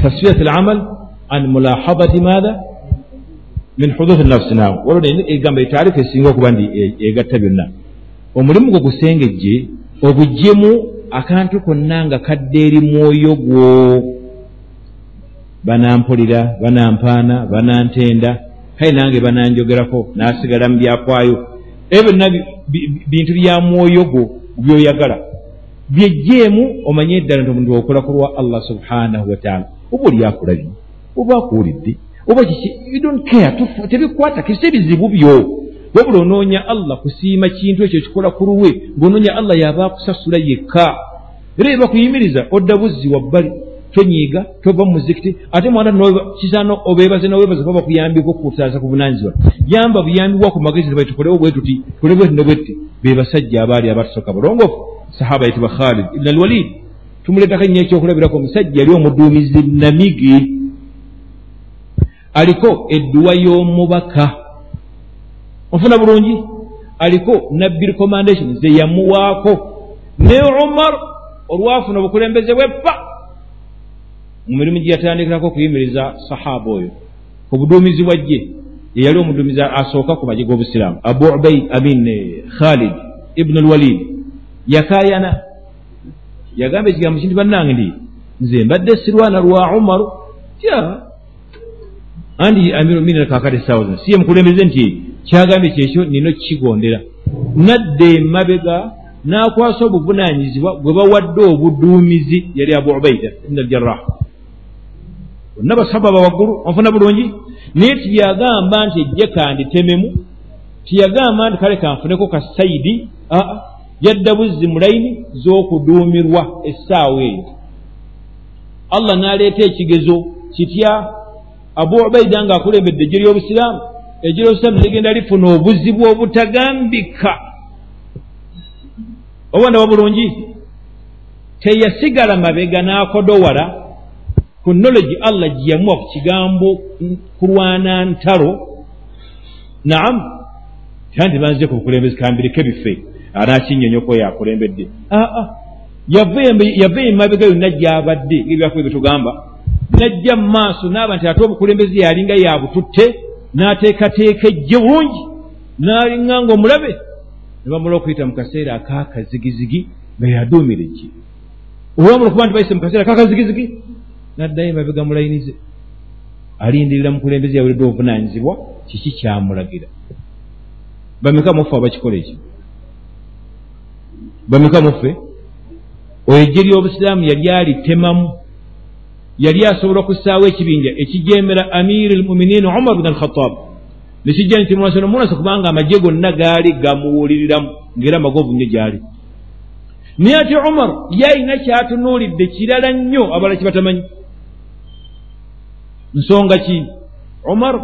al amal an mulahadati maatha min huduthi nafsi nawe waliwo egamba etaarifu esinga okuba nti egatta byonna omulimu gwe gusengejje ogugjemu akantu konna nga kadde eri mwoyo gwo banampulira banampaana banantenda kale nange bananjogerako nasigala mu byakwayo ebyo byonna bintu bya mwoyo gwo byoyagala byejjeemu omanye eddala nti omuntu okola ku lwa allah subhanahu wataala oba oli akulabye oba akuwulidde oba kiki? Don't care. Tebikwata kisi ebizibu byo. Wabula onoonya allah kusiima kintu ekyo kikola ku lulwe ng'onoonya allah yaba akusasula yekka. Era ebakuyimiriza odda buzzi wabbali tonyiiga tova mu muzikiti ate mwana kisaana obeebaze noweebaza kuba bakuyambiko kutaasa ku bunanyizibwa yamba buyambibwa ku magezi tebai tukolewo bwe tuti tule bwe tuno bwetti be basajja abaali abatusooka bulongoofu sahaba yitibwa khalid ibn alwalid tumuleetako nnyo ekyokulabirako omusajja yali omuduumizi namigi aliko edduwa y'omubaka. Ofuna bulungi? Aliko nabbi recommandation ze yamuwaako. Ne umar olwafuna obukulembeze bweppa. Mu mirimu gye yatandikirako okuyimiriza sahaba oyo. Ku buduumizi bwajje yeyali omuduumizi asooka ku magi g'obusiraamu. Abu ubaid amin khalid ibnu alwalid yakayana yagamba ekigambo kinti bannange ndi nze mbadde sirwana lwa umaru tya andi amiruminira kakati thousand siye mukulembeze nti kyagambye kyekyo nino kikigondera nadda emabega n'akwasa obuvunanyizibwa bwe bawadde obuduumizi yali abu ubaida ibn aljarrah bonna basaba bawaggulu onfuna bulungi naye tiyagamba nti ejje kanditememu tiyagamba nti kale kanfuneko ka saidi? Aa yadda buzzi mulayini z'okuduumirwa essaawa eyo. Allah n'aleeta ekigezo kitya abu ubaida ng'akulembedde ejjo ly'obusiraamu ejjo ly'obusiraamu ligenda lifuna obuzibu obutagambika oba ndaba bulungi? Teyasigala mabega n'akodowala ku knowledge allah gye yamuwa ku kigambo kulwana ntalo. Naam tanti banze ku bukulembezi kambireko bife anakinyonyoka oyo akulembedde. Aa yava emabega yonna gyabadde ebyakuba byetugamba najja mu maaso naaba nti ate obukulembezi yalinga yabututte n'ateekateeka ejje bulungi n'alinga nga omulabe ne bamula okuyita mu kaseera akakazigizigi nga yaduumira ejje. Olwamula okuba nti bayise mu kaseera akakazigizigi n'addayo emabega mulayinize alindirira mukulembezi yawuliddwa obuvunanyizibwa kiki kyamulagira? Bameka muffe abakikola ekyo bameka muffe oyo ejje ly'obusiraamu yali alitemamu yali asobola okussaawo ekibinja ekijemera amiri lmuminiini umar bin alkhatab nekijja nti mumasano munasa kubanga amagye gonna gaali gamuwuliriramu ngaera amagovu nnyo gyali. Naye ate umar yalina kyatunuulidde kirala nnyo abalala kibatamanyi nsonga ki? Umar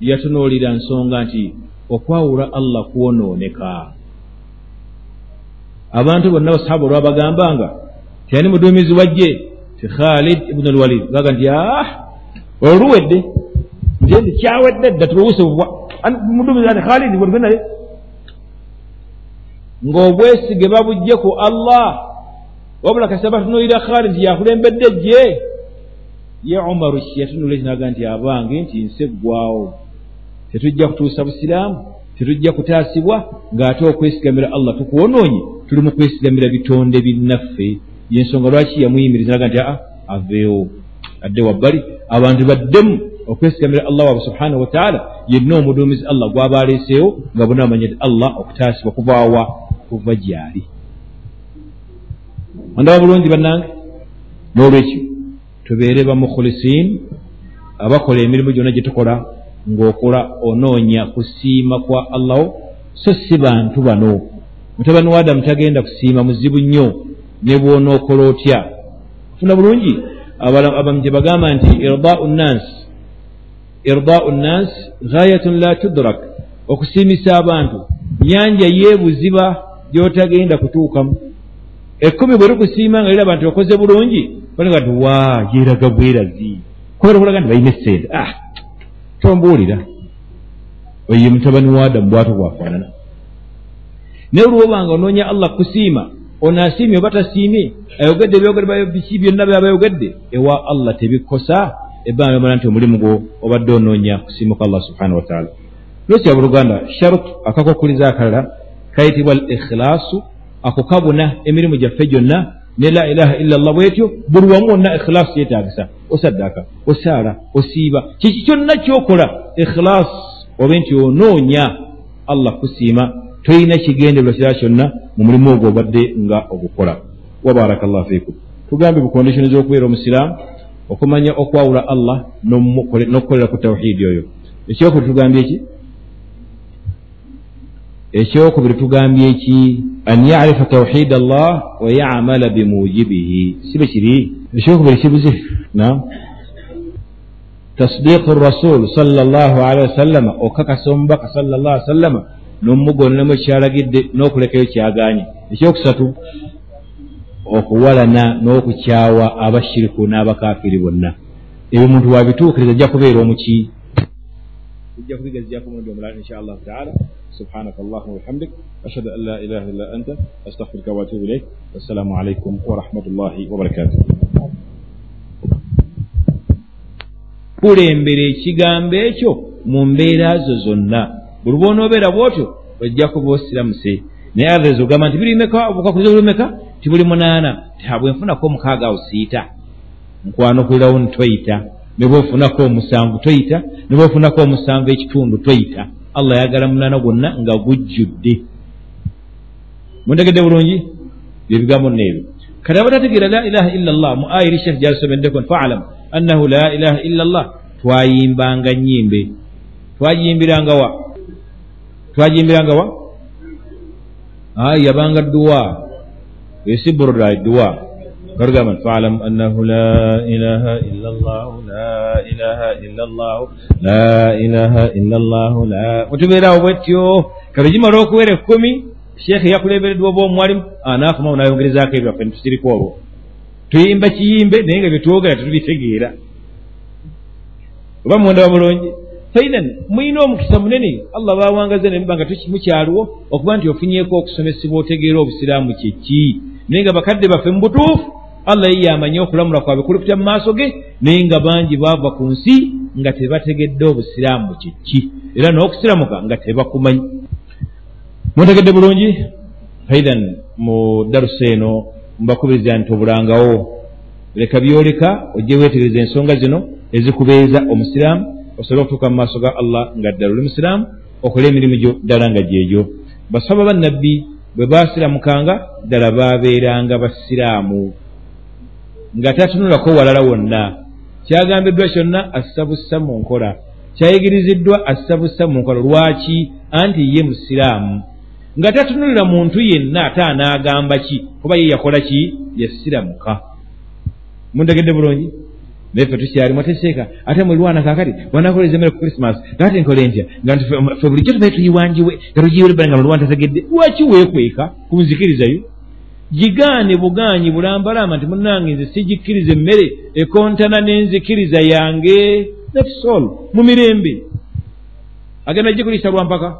yatunuulira nsonga nti okwawula allah kwonooneka abantu bonna basahaba olwabagambanga tyani muduumizi wajje ti khalid ibunu lwalid baga nti ah oluluwedde nti kyawedde dda tubuuse bubwa. Muduumizi ati khalid bwetuge naye ng'obwesige babujje ku allah wabula kasita batunuulira khalid yakulembedde jje ye umaru yatunula ekinaga nti abange nti nsi eggwawo tetujja kutuusa busiraamu tetujja kutaasibwa ng'ate okwesigamira allah tukwonoonye tuli mu kwesigamira bitonde binnaffe. Yensonga lwaki yamuyimiriza naga nti aa aveewo. Adde wabbali abantu baddemu okwesigamira allah waabwe subhanahu wataala yenna omuduumizi allah gwaba aleeseewo nga bona bamanya ti allah okutaasibwa kuvaawa kuva gyali. Ondaba bulungi bannange? N'olwekyo tubeere bamukhulisiin abakola emirimu gyonna gye tukola ng'okola onoonya kusiima kwa allahu so si bantu bano. Mutabani wa adamu tagenda kusiima muzibu nnyo ne bwonookola otya? Funa bulungi? Abamu gye bagamba nti irdaau nnans irdaau nnans ghayatun la tudrak. Okusiimisa abantu nyanja yeebuziba gy'otagenda kutuukamu. Ekkumi bwe lukusiima nga liraba nti okoze bulungi balaga nti wa yeeraga bwerazi. Kubera kulaga nti balina essente ah tombuulira oyo ye mutabani wa adamu bwatyo bwafaanana. Naye olwobanga onoonya allah kusiima ono asiimye oba tasiimye ayogedde ebyogedde biki byonna byabayogedde ewa allah tebikosa ebbanga lyomala nti omulimu gwo obadde onoonya kusiimuka allah subhanahu wataala lwekya buluganda sharut akakokuliza akalala kayitibwa al ikhilaasu ako kabuna emirimu gyaffe gyonna ne la ilaha illa llah bwetyo buli wamu wonna ikhilaasu yeetagisa osaddaka osaala osiiba kiki kyonna kyokola ikhilaas obe nti onoonya allah kusiima. Tolina kigendererwa kirala kyonna mu mulimu ogwo obadde nga ogukola. Wabaraka llah fiikum. Tugambe bukondishoni z'okubeera omusiraamu okumanya okwawula allah n'okukolera ku tawhidi oyo. Ekyokubiri tugambye ki ekyokubiri tugambye eki an yarifa tawhid allah wa yamala bimujibihi. Sibe kiri? Ekyokubiri kibuze nam tasdiqu rasul salllahalihi wasallama okakasa omubaka sallllah ali sallama n'omugoneramu ekyalagidde n'okulekayo kyaganye. Ekyokusatu okuwalana n'okukyawa abashiriku n'abakafiri bonna. Ebyo muntu wabituukiriza ajja kubeera omuki tujja kubigezyaku omulundi omulala insha allahu taala subhanaka allahuma wabihamdik ashhadu an la ilaha illa anta astaghfiruka watubu ilaik wassalamu alaikum warahmatullahi wabarakatuh kulembera ekigambo ekyo mu mbeera zo zonna. Buli bwonoobeera bwotyo ojja kuba osiramuse naye averezi ogamba nti birimeka obukakuliza bulimeka tibuli munaana tabwe nfunako omukaaga awo siita nkwano kulirawo nitoyita ne bwofunako omusanvu toyita ne bwofunako omusanvu ekitundu toyita. Allah ayagala munaana gwonna nga gujjudde. Muntegedde bulungi? Byebigambo neebyo kati abatategeera la ilaha illa llah mu aya eri shekh gyalisomeddeko falam annahu la ilaha illa llah twayimbanga nyimbe twagiyimbiranga wa? Twagiyimbiranga wa? Yabanga dduwa. Esiburra dduwa barugamba nti falam annahu la ilaha illa llah la ilaha illa llah la ilaha illa llah la mutubeerawo bwetyo kati gimala okuwera ekkumi sheekhe yakulembereddwa oba omwalimu naafumamu nayongerezaako ebyaffe nitusirika olwo tuyimba kiyimbe naye nga byetwogera tetubitegeera oba munda bamulungi faidan mulina omukisa munene allah bawangaze nemuba nga mukyaliwo okuba nti ofunyeko okusomesebwa otegeera obusiraamu kyeki naye nga bakadde baffe mu butuufu allah ye yamanye okulamula kwabwe kulupita mu maaso ge naye nga bangi baava ku nsi nga tebategedde obusiraamu kyeki era n'okusiramuka nga tebakumanyi. Muntegedde bulungi? Faidan mu darusa eno mbakubiriza nti obulangawo. Leka byoleka ojje weetegereza ensonga zino ezikubeeza omusiraamu osobole okutuuka mu maaso ga allah nga ddala oli musiraamu okole emirimu gyo ddala nga gyegyo basaba bannabbi bwe baasiramukanga ddala baabeeranga basiraamu nga tatunulako walala wonna. Kyagambiddwa kyonna assa bussa mu nkola. Kyayigiriziddwa assa bussa mu nkola. Lwaki? Anti ye musiraamu. Nga tatunulira muntu yenna ate anaagamba ki? Kuba ye yakola ki? Yasiramuka muntegedde bulungi? Naye fe tukyalimu ateseeka ate mulwana kakati wanakoleza emmere ku krisimas naate nkole ntya nga fe bulijjo tubaye tuyiwanjiwe nga tugiwere bbala nga mulwana tategedde lwaki weekweka? Kunzikirizayo gigaane bugaanyi bulambalamba nti munange nze sigikkiriza emmere ekontana n'enzikiriza yange. Netsol mu mirembe. Agenda gikuliisa lwampaka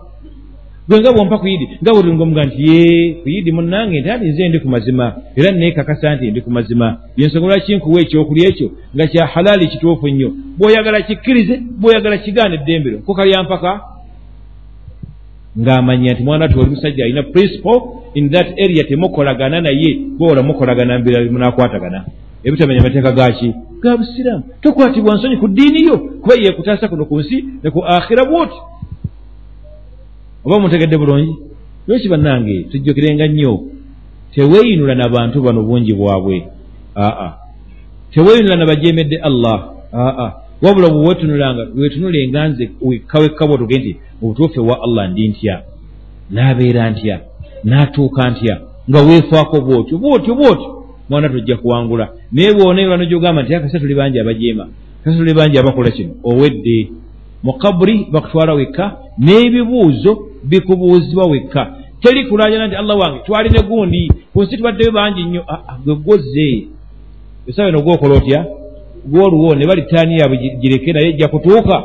gwe nga bwompa ku yidi nga bwetulingaomuga nti ye ku yidi munange nti ati nze ndi ku mazima. Era neekakasa nti ndi ku mazima. Yensonga lwaki nkuwa ekyokulya ekyo nga kya halaali kituufu nnyo. Bw'oyagala kikkirize bw'oyagala kigaana eddembero kukalyampaka ng'amanya nti mwana ti oli musajja alina principle in that area temukolagana naye boola mukolagana mbira munakwatagana ebitamenya mateeka gaki ga busiraamu. Tokwatibwa nsonyi ku ddiini yo kuba yeekutaasa kuno ku nsi ne ku akhira bwoti. Oba mutegedde bulungi? Lweki bannange tujjukirenga nnyo? Teweeyinula n'abantu bano bungi bwabwe. Aa teweeyinula nabajeemedde allah. Aa wabula bwe wetunulanga wetunulenga nze wekka bwotuge nti mubutuufu ewa allah ndi ntya? N'abeera ntya? N'atuuka ntya? Nga weefaako bwotyo bwotyo bwotyo. Mwana tojja kuwangula. Naye bwona bano gyogamba nti akasa tuli bangi abajeema kasa tuli bangi abakola kino. Owedde mu kaburi bakutwala wekka n'ebibuuzo bikubuuzibwa wekka. Teri kulajana nti allah wange twaline gundi ku nsi tubaddeyo bangi nnyo. Gwe gwoze esawa eno gwokola otya gwoluwo ne bali taani yaabwe gireke naye ejja kutuuka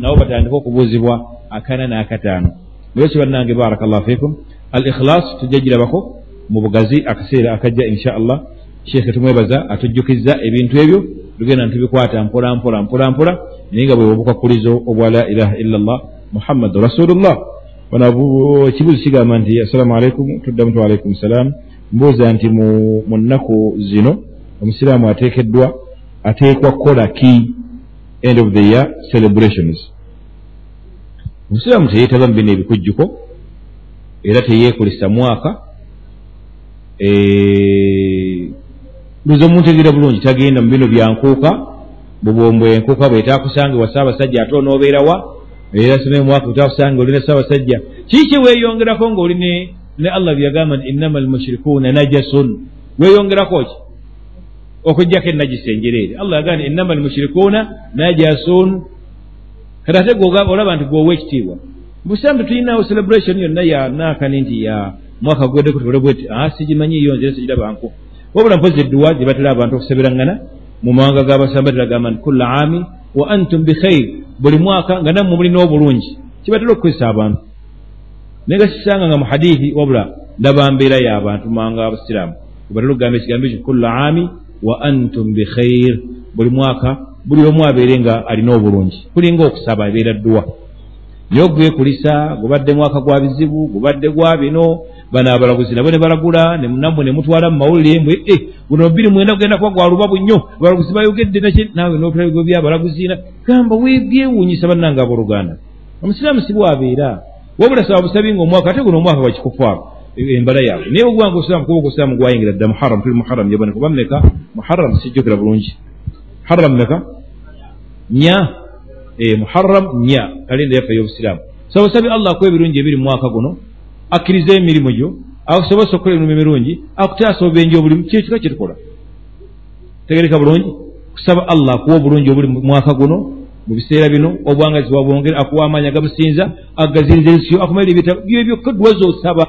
nabo batandika okubuuzibwa akana n'akataano. Mulwekyo bannange barakallahu fikum al ikhilas tujja girabako mu bugazi akaseera akajja insha allah sheekhe tumwebaza atujjukiza ebintu ebyo tugenda ntubikwata mpola mpola mpola mpola. Naye nga bwe obukakkulizo obwa la ilaha illa llah muhammadu rasulullah. Wano ekibuuzo kigamba nti assalamu alaikum tuddamu tualaikum salam mbuuza nti mu nnaku zino omusiraamu ateekeddwa ateekwa kukola ki end of the year celebrations. Omusiraamu teyeetaba mu bino ebikujjuko era teyeekolesa mwaka luza omuntegeera bulungi tagenda mu bino byankuuka bubombo enkuuka bwetaakusange wa saabasajja ate onoobeerawa era soma mwaka utakusange olina saabasajja kiki kyeweeyongerako ng'oli ne allah byagamba nti innama almushirikuuna najasun. Weeyongerako ki okugjako enajisi enjereere. Allah yagamba nti innama almushirikuuna najasun. Kati ate olaba nti gwowa ekitiibwa. Busiraamu tulinawo celebration yonna yanaakani nti ya mwaka gweddeku tubole bweti sigimanyiyo nzire sigirabanku wabula mpozi edduwa gye batera abantu okusabirangana mu mawanga g'abasamba teragamba nti kulla aami wa antum bikhair buli mwaka nga nammwe mulina obulungi kibatera okukozesa abantu. Naye nga kisanga nga mu hadithi wabula ndaba mbeera y'abantu mawanga abasiraamu webatera okugamba ekigambo ekyo kulla aami wa antum bikhair buli mwaka buli omu abeere nga alina obulungi kulinga okusaba ebeera dduwa. Naye ogwekulisa gubadde mwaka gwa bizibu gubadde gwa bino bano abalaguzi nabo ne balagula nammwe ne mutwala mu mawulire mbwe e guno bbiri mwenda kugenda kuba gwa lubabu nnyo. Abalaguzi bayogedde naki naawe n'otula bigo byabalaguzi gamba webyewuunyisa bannange abooluganda. Omusiraamu si bwabeera wabula saba busabi nga omwaka ate guno omwaka gwakikufaako embala yaabwe naye ogwanga osiraamu kuba ogusiraamu gwayingira dda muharam tuli muharam jabane kuba mmeka muharam sijjukira bulungi muharam mmeka nya. Muharam nya. Kalenda yaffe ey'obusiraamu saba busabi allah akuwa ebirungi ebiri mu mwaka guno akkiriza emirimu gyo akusobozesa okukola emirimu emirungi akutaasa obubenje obulimu kyekika kyetukola tegereka bulungi kusaba allah akuwa obulungi obuli mu mwaka guno mu biseera bino obwangazi wabwongere akuwa amaanyi agamusinza agaziriza ensyo akumalira ebitabo byo byokka dduwa zoosaba